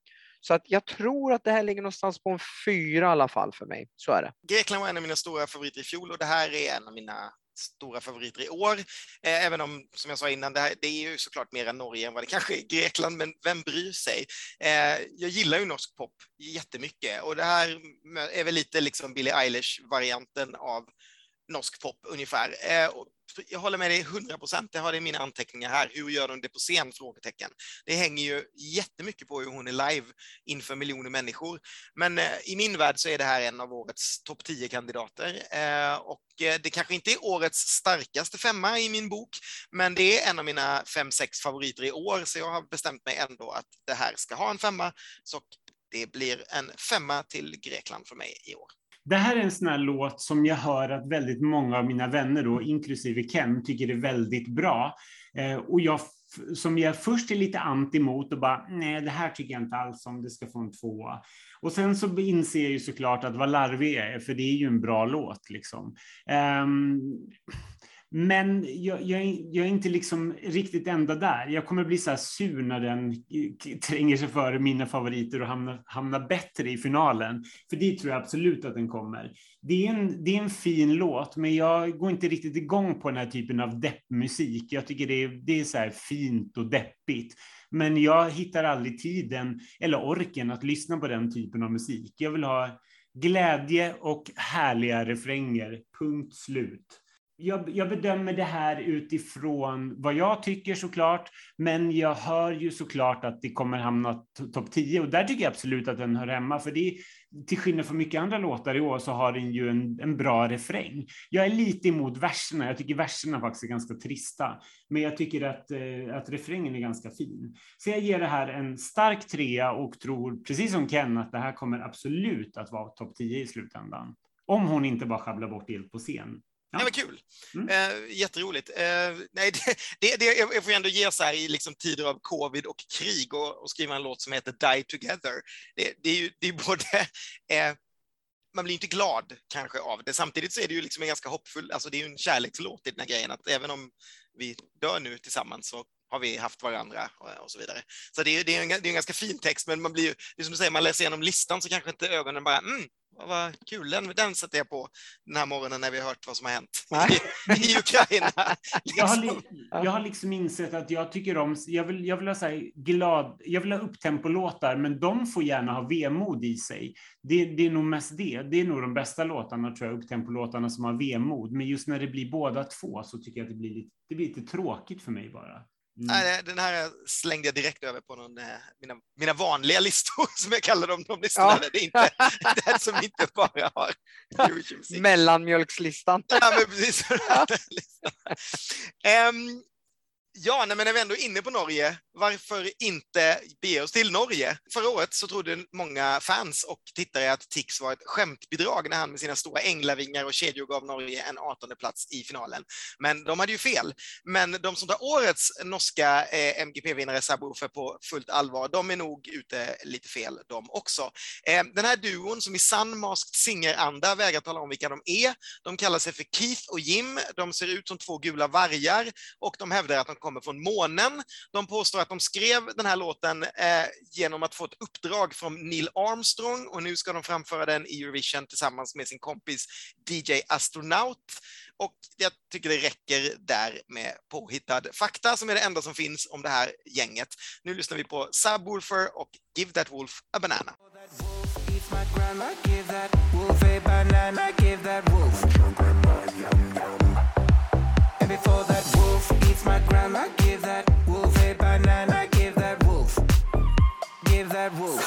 Så att jag tror att det här ligger någonstans på en fyra i alla fall för mig. Så är det. Grekland var en av mina stora favoriter i fjol och det här är en av mina stora favoriter i år. Eh, Även om, som jag sa innan, det, här, det är ju såklart mer än Norge än vad det kanske är Grekland, men vem bryr sig? Eh, Jag gillar ju norsk pop jättemycket och det här är väl lite liksom Billie Eilish-varianten av norsk pop ungefär. Eh, jag håller med dig 100 procent, jag har det i mina anteckningar här. Hur gör de det på scen? Frågetecken. Det hänger ju jättemycket på hur hon är live inför miljoner människor. Men eh, i min värld så är det här en av årets topp 10-kandidater. Eh, och det kanske inte är årets starkaste femma i min bok, men det är en av mina fem, sex favoriter i år, så jag har bestämt mig ändå att det här ska ha en femma. Så det blir en femma till Grekland för mig i år. Det här är en sån här låt som jag hör att väldigt många av mina vänner, då, inklusive Ken, tycker är väldigt bra. Eh, och jag, som jag först är lite anti mot och bara, nej, det här tycker jag inte alls om, det ska få en tvåa. Och sen så inser jag ju såklart att vad larvig jag är, för det är ju en bra låt. Liksom. Ehm, men jag, jag, är- jag är inte liksom riktigt ända där. Jag kommer bli så här sur när den tränger sig före mina favoriter och hamnar, hamnar bättre i finalen. För det tror jag absolut att den kommer. Det är, en, det är en fin låt, men jag går inte riktigt igång på den här typen av deppmusik. Jag tycker det är, det är så här fint och deppigt. Men jag hittar aldrig tiden eller orken att lyssna på den typen av musik. Jag vill ha glädje och härliga refränger. Punkt slut. Jag, jag bedömer det här utifrån vad jag tycker såklart, men jag hör ju såklart att det kommer hamna topp 10 och där tycker jag absolut att den hör hemma, för det är, till skillnad från mycket andra låtar i år så har den ju en, en bra refräng. Jag är lite emot verserna, jag tycker verserna faktiskt är ganska trista, men jag tycker att, eh, att refrängen är ganska fin. Så jag ger det här en stark trea och tror, precis som Ken, att det här kommer absolut att vara topp 10 i slutändan. Om hon inte bara sjabblar bort helt på scen. Ja. Ja, men kul. Mm. Eh, jätteroligt. Eh, nej, det, det, det, jag jag får ändå ge så här i liksom tider av covid och krig och, och skriva en låt som heter Die Together. Det, det är ju det är både... Eh, man blir inte glad kanske av det. Samtidigt så är det ju liksom en ganska hoppfull, alltså det är ju en kärlekslåt i den här grejen, att även om vi dör nu tillsammans så har vi haft varandra och, och så vidare. Så det är, det, är en, det är en ganska fin text, men man blir ju, det är som du säger, man läser igenom listan så kanske inte ögonen bara, mm, vad- kul, den, den sätter jag på den här morgonen när vi har hört vad som har hänt i, i Ukraina. Jag har, Liksom. li- jag har liksom insett att jag tycker om, jag vill, jag vill ha så här glad, jag vill ha upptempolåtar, men de får gärna ha vemod i sig. Det, det är nog mest det. Det är nog de bästa låtarna, tror jag, upptempolåtarna som har vemod. Men just när det blir båda två så tycker jag att det blir lite, det blir lite tråkigt för mig bara. Mm. Nej, den här slängde jag direkt över på någon, eh, mina, mina vanliga listor, som jag kallar dem, de listorna. Ja. Det är inte den som inte bara har Eurovision-musik. Mellanmjölkslistan. Ja, men precis. Ehm, ja, nej, men när vi ändå är inne på Norge, varför inte bege oss till Norge? Förra året så trodde många fans och tittare att Tix var ett skämtbidrag när han med sina stora änglavingar och kedjor gav Norge en 18 plats i finalen. Men de hade ju fel. Men de som tar årets norska eh, MGP-vinnare Subwoofer på fullt allvar, de är nog ute lite fel de också. Eh, den här duon som i sann Masked Singer-anda vägrar tala om vilka de är, de kallar sig för Keith och Jim. De ser ut som två gula vargar och de hävdar att de kommer från månen. De påstår att de skrev den här låten eh, genom att få ett uppdrag från Neil Armstrong och nu ska de framföra den i Eurovision tillsammans med sin kompis DJ Astronaut. Och jag tycker det räcker där med påhittad fakta som är det enda som finns om det här gänget. Nu lyssnar vi på Subwoofer och Give That Wolf a Banana. Before that wolf eats my grandma, give that wolf a banana, give that wolf. Give that wolf.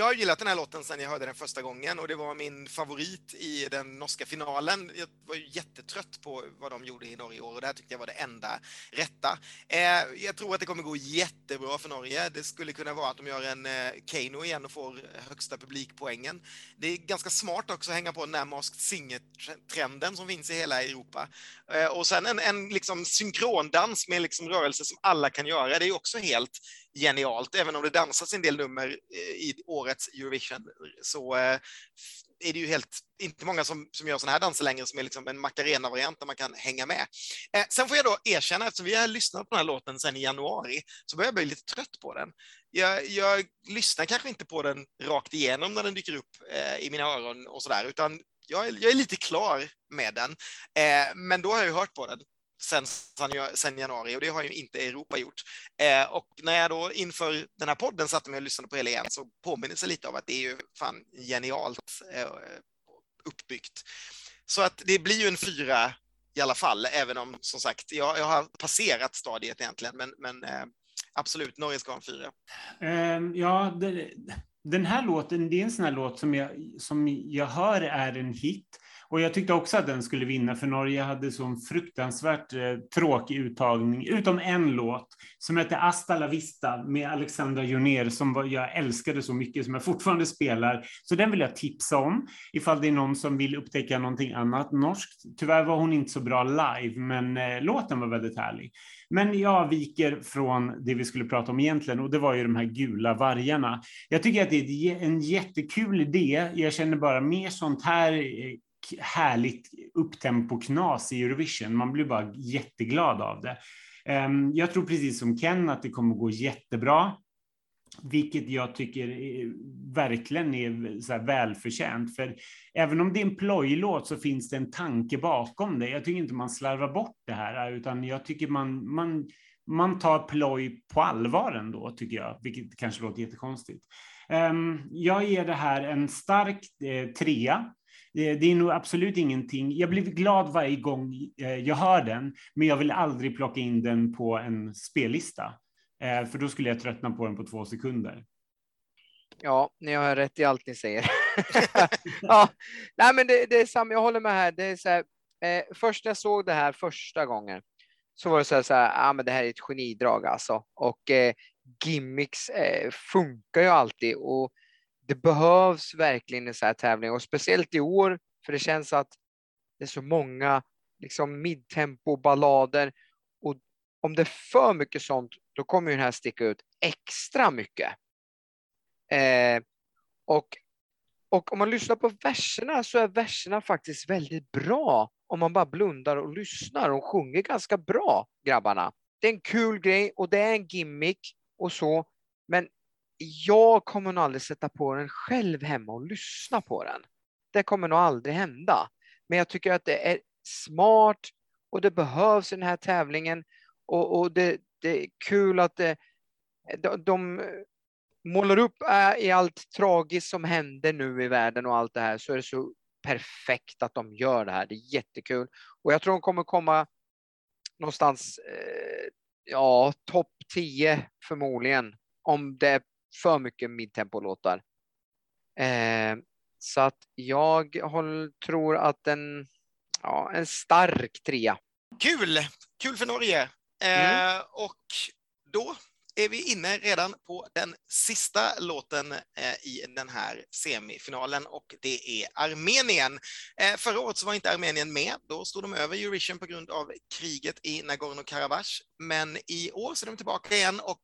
Jag har gillat den här låten sedan jag hörde den första gången och det var min favorit i den norska finalen. Jag var ju jättetrött på vad de gjorde i Norge i år och det här tyckte jag var det enda rätta. Eh, jag tror att det kommer gå jättebra för Norge. Det skulle kunna vara att de gör en eh, Kano igen och får högsta publikpoängen. Det är ganska smart också att hänga på den här Masked Singer-trenden som finns i hela Europa. Eh, och sen en, en liksom synkrondans med liksom rörelser som alla kan göra. Det är också helt genialt. Även om det dansas en del nummer eh, i årets Eurovision så eh, är det ju helt, inte många som, som gör sådana här danser längre som är liksom en Macarena-variant där man kan hänga med. Eh, sen får jag då erkänna, eftersom vi har lyssnat på den här låten sedan i januari, så börjar jag bli lite trött på den. Jag, jag lyssnar kanske inte på den rakt igenom när den dyker upp eh, i mina öron och sådär, utan jag är, jag är lite klar med den. Eh, men då har jag ju hört på den sen, sen, januari och det har ju inte Europa gjort. Eh, och när jag då inför den här podden satte mig och lyssnade på hela igen så påminner sig lite av att det är ju fan genialt eh, uppbyggt. Så att det blir ju en fyra i alla fall, även om som sagt, jag, jag har passerat stadiet egentligen, men, men eh, absolut, Norge ska ha en fyra. Ehm, ja, det, den här låten, det är en sån här låt som jag, som jag hör är en hit. Och jag tyckte också att den skulle vinna, för Norge hade sån fruktansvärt eh, tråkig uttagning, utom en låt som hette Asta la vista med Alexandra Joner, som var, jag älskade så mycket, som jag fortfarande spelar. Så den vill jag tipsa om, ifall det är någon som vill upptäcka någonting annat norskt. Tyvärr var hon inte så bra live, men eh, låten var väldigt härlig. Men jag viker från det vi skulle prata om egentligen och det var ju de här gula vargarna. Jag tycker att det är en jättekul idé. Jag känner bara mer sånt här eh, härligt upptempo-knas i Eurovision. Man blir bara jätteglad av det. Ehm, jag tror precis som Ken att det kommer gå jättebra. Vilket jag tycker är, verkligen är så här välförtjänt. För även om det är en plojlåt så finns det en tanke bakom det. Jag tycker inte man slarvar bort det här, utan jag tycker man, man, man tar ploj på allvar ändå, tycker jag. Vilket kanske låter jättekonstigt. Ehm, jag ger det här en stark eh, trea. Det är nog absolut ingenting. Jag blir glad varje gång eh, jag hör den, men jag vill aldrig plocka in den på en spellista. Eh, för då skulle jag tröttna på den på två sekunder. Ja, ni har rätt i allt ni säger. ja, nej, men det, det är samma. Jag håller med här. Det är så här eh, först när jag såg det här första gången så var det så här, så här ah, men det här är ett genidrag alltså. Och eh, gimmicks eh, funkar ju alltid och det behövs verkligen en så här tävling och speciellt i år för det känns att det är så många liksom midtempo ballader och om det är för mycket sånt, då kommer ju den här sticka ut extra mycket. Eh, och, och om man lyssnar på verserna så är verserna faktiskt väldigt bra om man bara blundar och lyssnar. De sjunger ganska bra, grabbarna. Det är en kul grej och det är en gimmick och så, men jag kommer nog aldrig sätta på den själv hemma och lyssna på den. Det kommer nog aldrig hända. Men jag tycker att det är smart och det behövs i den här tävlingen och, och det, det är kul att det, de, de målar upp äh, i allt tragiskt som händer nu i världen och allt det här så är det så perfekt att de gör det här. Det är jättekul och jag tror de kommer komma någonstans, eh, ja, topp 10 förmodligen om det är för mycket midtempo-låtar. Eh, så att jag håll, tror att en, ja, en stark trea. Kul! Kul för Norge. Mm. Eh, och då är vi inne redan på den sista låten eh, i den här semifinalen och det är Armenien. Eh, förra året så var inte Armenien med, då stod de över Eurovision på grund av kriget i Nagorno-Karabach. Men i år så är de tillbaka igen och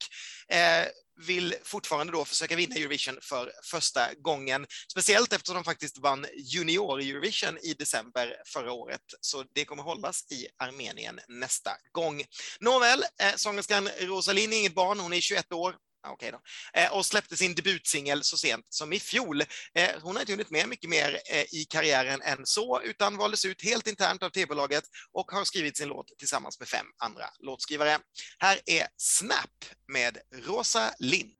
eh, vill fortfarande då försöka vinna Eurovision för första gången, speciellt eftersom de faktiskt vann junior-Eurovision i december förra året, så det kommer hållas i Armenien nästa gång. Nåväl, eh, sångerskan Rosalind är inget barn, hon är 21 år, Okej då. Eh, och släppte sin debutsingel så sent som i fjol. Eh, hon har inte hunnit med mycket mer eh, i karriären än så, utan valdes ut helt internt av tv-bolaget och har skrivit sin låt tillsammans med fem andra låtskrivare. Här är Snap med Rosa Lind.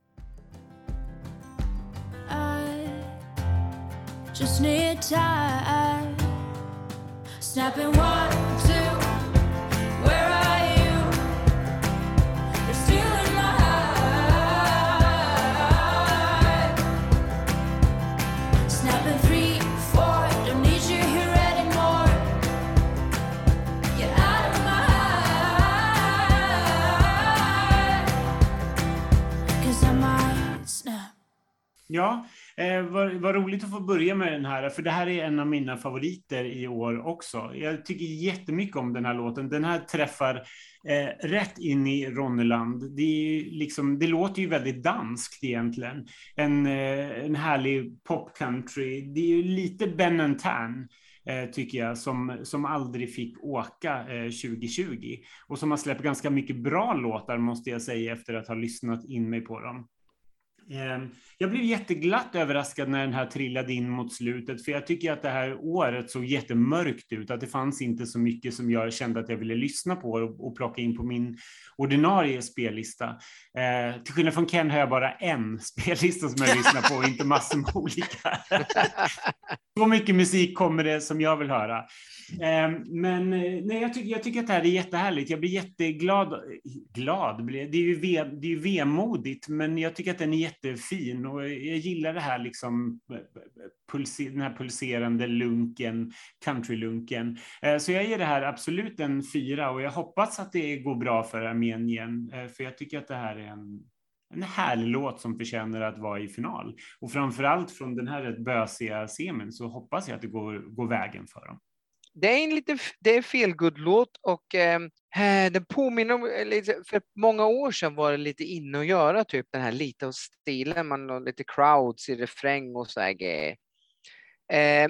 I just need time. Snapping one, Ja, eh, vad, vad roligt att få börja med den här, för det här är en av mina favoriter i år också. Jag tycker jättemycket om den här låten. Den här träffar eh, rätt in i Ronneland. Det, liksom, det låter ju väldigt danskt egentligen. En, eh, en härlig popcountry. Det är ju lite Ben Tan eh, tycker jag, som, som aldrig fick åka eh, 2020. Och som har släppt ganska mycket bra låtar, måste jag säga, efter att ha lyssnat in mig på dem. Ehm, jag blev jätteglatt överraskad när den här trillade in mot slutet, för jag tycker att det här året såg jättemörkt ut, att det fanns inte så mycket som jag kände att jag ville lyssna på och, plocka in på min ordinarie spellista. Eh, till skillnad från Ken har jag bara en spellista som jag lyssnar på, och inte massor med olika. så mycket musik kommer det som jag vill höra. Ehm, eh, men nej, jag, tycker, jag tycker att det här är jättehärligt. Jag blir jätteglad. Eh, glad, det är ju, ve, det är ju vemodigt, men jag tycker att den är jättefin och jag gillar det här liksom eh, den här pulserande lunken, countrylunken. Eh, så jag ger det här absolut en fyra och jag hoppas att det går bra för Armenien, eh, för jag tycker att det här är en, en härlig låt som förtjänar att vara i final. Och framför allt från den här rätt bösiga semin så hoppas jag att det går, går vägen för dem. Det är en lite, det är fel good låt och ehm, eh, den påminner om, eh, lite, för många år sedan var det lite inne att göra typ den här lite av stilen, man har lite crowds i refräng och så här grejer. Eh,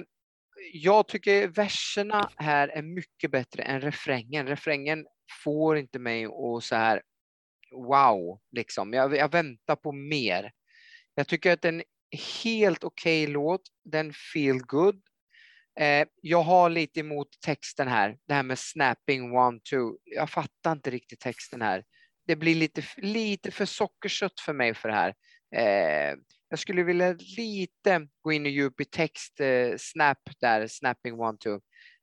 jag tycker verserna här är mycket bättre än refrängen. Refrängen får inte mig att så här wow, liksom. Jag, jag väntar på mer. Jag tycker att den är helt okej okay låt. Den feel good. Eh, jag har lite emot texten här, det här med snapping one, two. Jag fattar inte riktigt texten här. Det blir lite, lite för sockersött för mig för det här. Eh, jag skulle vilja lite gå in och djup i text, eh, snap där, snapping one, two.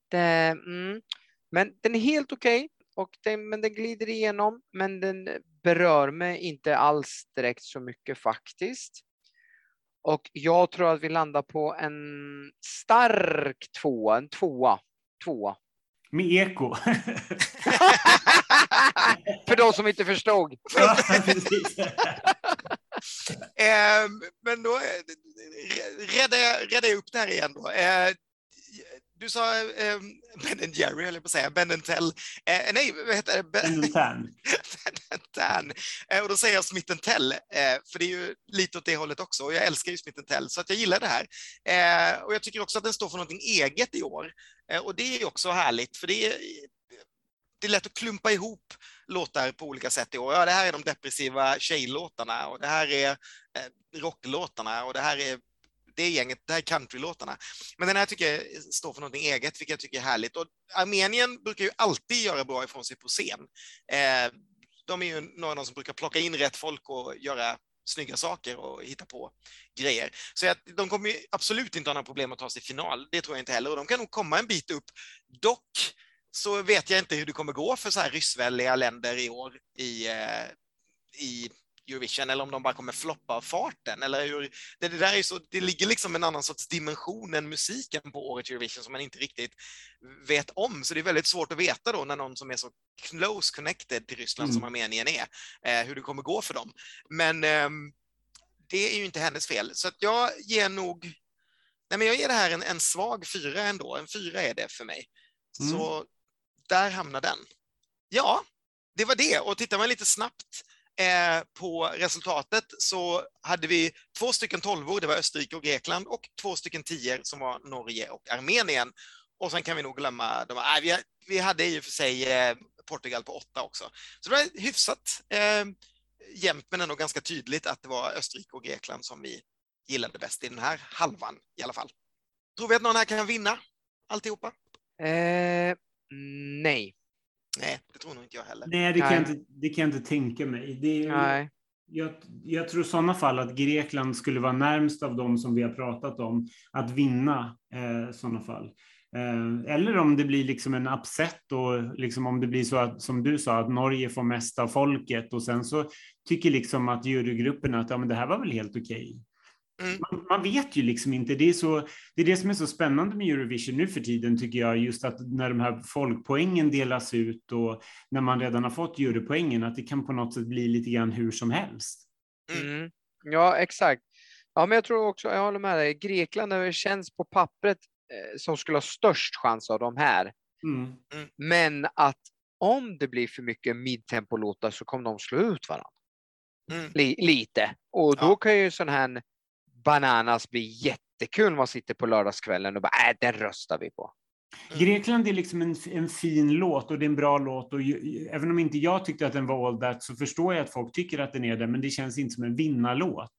Det, mm, men den är helt okej, okay, men den glider igenom, men den berör mig inte alls direkt så mycket faktiskt. Och jag tror att vi landar på en stark tvåa, en tvåa. tvåa. Med eko. För de som inte förstod. ja, precis. Eh, men då eh, räddar jag, räddar jag upp det här igen då. Eh, du sa eh, Ben Jerry, jag på att säga, Ben Tell. Eh, nej, vad heter det? Ben Tan. Tan. Eh, och då säger jag Smith Tell, eh, för det är ju lite åt det hållet också. Och jag älskar ju Smith Tell, så att jag gillar det här. Eh, och jag tycker också att den står för någonting eget i år. Eh, och det är också härligt, för det är, det är lätt att klumpa ihop låtar på olika sätt i år. Ja, det här är de depressiva tjejlåtarna och det här är eh, rocklåtarna och det här är det gänget, det här är countrylåtarna. Men den här tycker jag står för något eget, vilket jag tycker är härligt. Och Armenien brukar ju alltid göra bra ifrån sig på scen. Eh, de är ju några av de som brukar plocka in rätt folk och göra snygga saker och hitta på grejer. Så att de kommer ju absolut inte ha några problem att ta sig i final, det tror jag inte heller. Och de kan nog komma en bit upp. Dock så vet jag inte hur det kommer gå för så här ryssvänliga länder i år i, eh, i Eurovision eller om de bara kommer floppa av farten. Eller hur, det, det, där är så, det ligger liksom en annan sorts dimension än musiken på årets Eurovision som man inte riktigt vet om. Så det är väldigt svårt att veta då när någon som är så close connected till Ryssland Mm. som Armenien är, eh, hur det kommer gå för dem. Men eh, det är ju inte hennes fel. Så att jag ger nog, nej men jag ger det här en, en svag fyra ändå. En fyra är det för mig. Mm. Så där hamnar den. Ja, det var det. Och tittar man lite snabbt eh, på resultatet så hade vi två stycken tolvor, det var Österrike och Grekland, och två stycken tior som var Norge och Armenien. Och sen kan vi nog glömma, de, nej, vi, vi hade i och för sig eh, Portugal på åtta också. Så det var hyfsat eh, jämnt, men ändå ganska tydligt att det var Österrike och Grekland som vi gillade bäst i den här halvan i alla fall. Tror vi att någon här kan vinna alltihopa? Eh, nej. Nej, det tror nog inte jag heller. Nej, det kan, Nej. Jag inte, det kan jag inte tänka mig. Det är, Nej. jag, jag tror i sådana fall att Grekland skulle vara närmst av dem som vi har pratat om att vinna eh, sådana fall. Eh, eller om det blir liksom en upset och liksom om det blir så att, som du sa, att Norge får mest av folket och sen så tycker liksom att jurygruppen att ja, men det här var väl helt okej. Mm. Man, man vet ju liksom inte. Det är, så, det är det som är så spännande med Eurovision nu för tiden tycker jag, just att när de här folkpoängen delas ut och när man redan har fått jurypoängen, att det kan på något sätt bli lite grann hur som helst. Mm. Ja, exakt. Ja, men jag tror också, jag håller med dig, Grekland det känns på pappret eh, som skulle ha störst chans av de här. Mm. Men att om det blir för mycket midtempolåtar så kommer de slå ut varandra. Mm. Li- lite. Och då Ja. kan ju sån här bananas bli jättekul när man sitter på lördagskvällen och bara, äh, den röstar vi på. Grekland är liksom en, en fin låt och det är en bra låt och ju, även om inte jag tyckte att den var all that så förstår jag att folk tycker att den är det, men det känns inte som en vinnarlåt.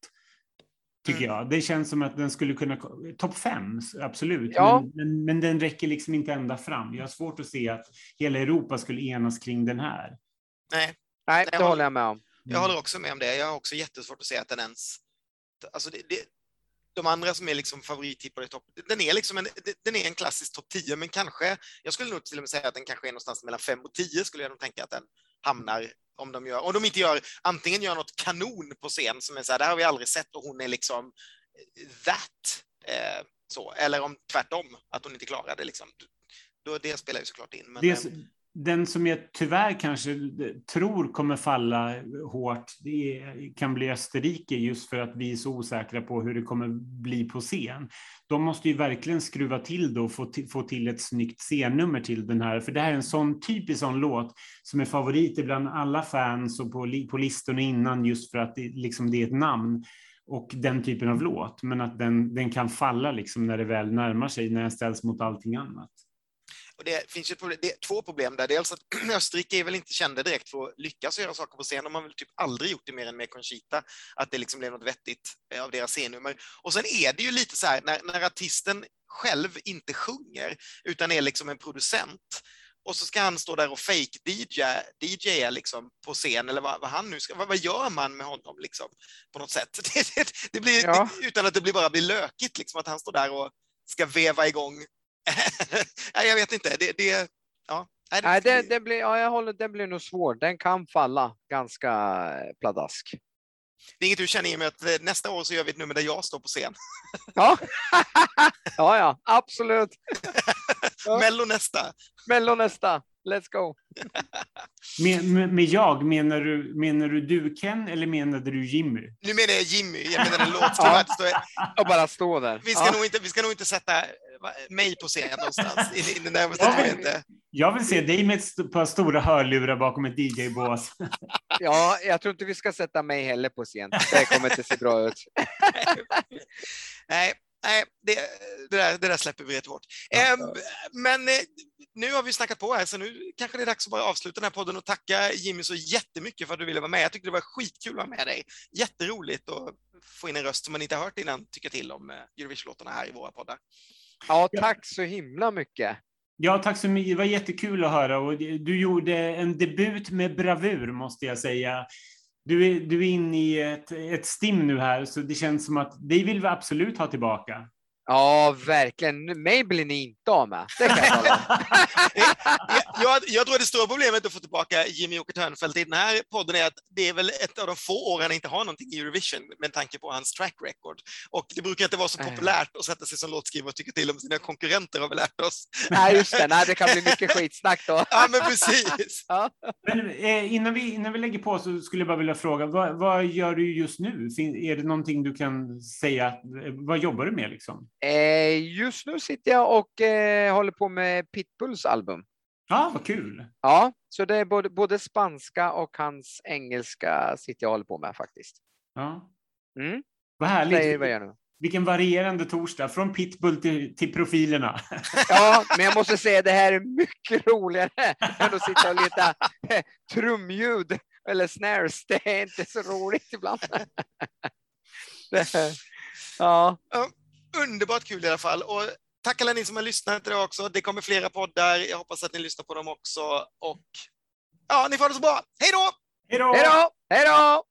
Tycker Mm. jag. Det känns som att den skulle kunna, topp fem, absolut, Ja. men, men, men den räcker liksom inte ända fram. Jag har svårt att se att hela Europa skulle enas kring den här. Nej, Nej, Jag det håller- håller jag med om. jag håller också med om det. Jag har också jättesvårt att se att den ens... Alltså det, det, de andra som är liksom favorittippade i topp, den är liksom en, den är en klassisk topp 10, men kanske, jag skulle nog till och med säga att den kanske är någonstans mellan 5 och 10 skulle jag nog tänka att den hamnar om de gör, om de inte gör, antingen gör något kanon på scen som är så här, det här har vi aldrig sett och hon är liksom that, eh, så, eller om tvärtom, att hon inte klarar det. Liksom. Då, det spelar ju såklart in. Men, Det, eh, den som jag tyvärr kanske eh, tror kommer falla hårt, det kan bli Österrike just för att vi är så osäkra på hur det kommer bli på scen. De måste ju verkligen skruva till då och få till, få till ett snyggt scennummer till den här, för det här är en sån typisk sån låt som är favorit bland alla fans och på, på listorna innan just för att det, liksom, det är ett namn och den typen av låt, men att den, den kan falla liksom när det väl närmar sig, när den ställs mot allting annat. Och det finns ju ett problem, det är två problem där. Dels att Österrike är väl inte kända direkt för att lyckas göra saker på scen. De har väl typ aldrig gjort det mer än med Conchita, att det liksom blev något vettigt eh, av deras scennummer. Och sen är det ju lite så här, när, när artisten själv inte sjunger, utan är liksom en producent, och så ska han stå där och fake-DJ DJ liksom på scen, eller vad, vad han nu ska, vad, vad gör man med honom liksom, på något sätt? Det, det, det blir, Ja. utan att det blir bara blir lökigt, liksom, att han står där och ska veva igång Nej, jag vet inte. Det, det, ja. Nej, det, Nej, det, det blir, ja, jag håller, den blir nog svår. Den kan falla ganska eh, pladask. det är inget du känner i med att eh, nästa år så gör vi ett nummer där jag står på scen. Ja, ja, ja absolut. Mello nästa. Mello nästa. Let's go. Med, med, med jag, menar du, menar du du Ken eller menade du Jimmy? Nu menar jag Jimmy, jag menar en låt. Ja. Och bara stå där. Vi, ska ja. nog inte, vi ska nog inte sätta mig på scen någonstans. I, den närmaste tror jag inte. Jag vill se dig med ett par stora hörlurar bakom ett DJ-bås. ja, jag tror inte vi ska sätta mig heller på scen. Det kommer inte se bra ut. Nej, nej det, det, där, det där släpper vi rätt hårt. Ehm, men eh, nu har vi snackat på här, så nu kanske det är dags att bara avsluta den här podden och tacka Jimmy så jättemycket för att du ville vara med. Jag tyckte det var skitkul att vara med dig. Jätteroligt att få in en röst som man inte har hört innan tycka till om eh, Eurovision-låtarna här i våra poddar. Ja, tack så himla mycket. Ja, tack så mycket. Det var jättekul att höra och du gjorde en debut med bravur måste jag säga. Du är, du är inne i ett, ett stim nu här, så det känns som att dig vill vi absolut ha tillbaka. Ja, verkligen. Mig blir ni inte av med. Det kan jag jag, jag, jag tror att det stora problemet att få tillbaka Jimmy Åke Törnfeldt i den här podden är att det är väl ett av de få åren han inte har någonting i Eurovision med tanke på hans track record. Och det brukar inte vara så populärt att sätta sig som låtskrivare och tycka till om sina konkurrenter har vi lärt oss. Nej, just det. Nej, det kan bli mycket skitsnack då. Ja, men precis. Ja. Men eh, innan, vi, innan vi lägger på så skulle jag bara vilja fråga, vad, vad gör du just nu? Fin, är det någonting du kan säga? eh, Vad jobbar du med liksom? Eh, just nu sitter jag och eh, håller på med Pitbulls album. Ja, vad kul. Ja, så det är både, både spanska och hans engelska sitter jag och håller på med faktiskt. Ja. Mm. Vad härligt. vad jag gör nu. Vilken varierande torsdag, från pitbull till, till profilerna. Ja, men jag måste säga det här är mycket roligare än att sitta och leta eh, trumljud eller snares. Det är inte så roligt ibland. Ja, Underbart kul i alla fall. Och tack alla ni som har lyssnat idag också. Det kommer flera poddar. Jag hoppas att ni lyssnar på dem också. Och ja, ni får det så bra. Hej då! hej då! Hej då!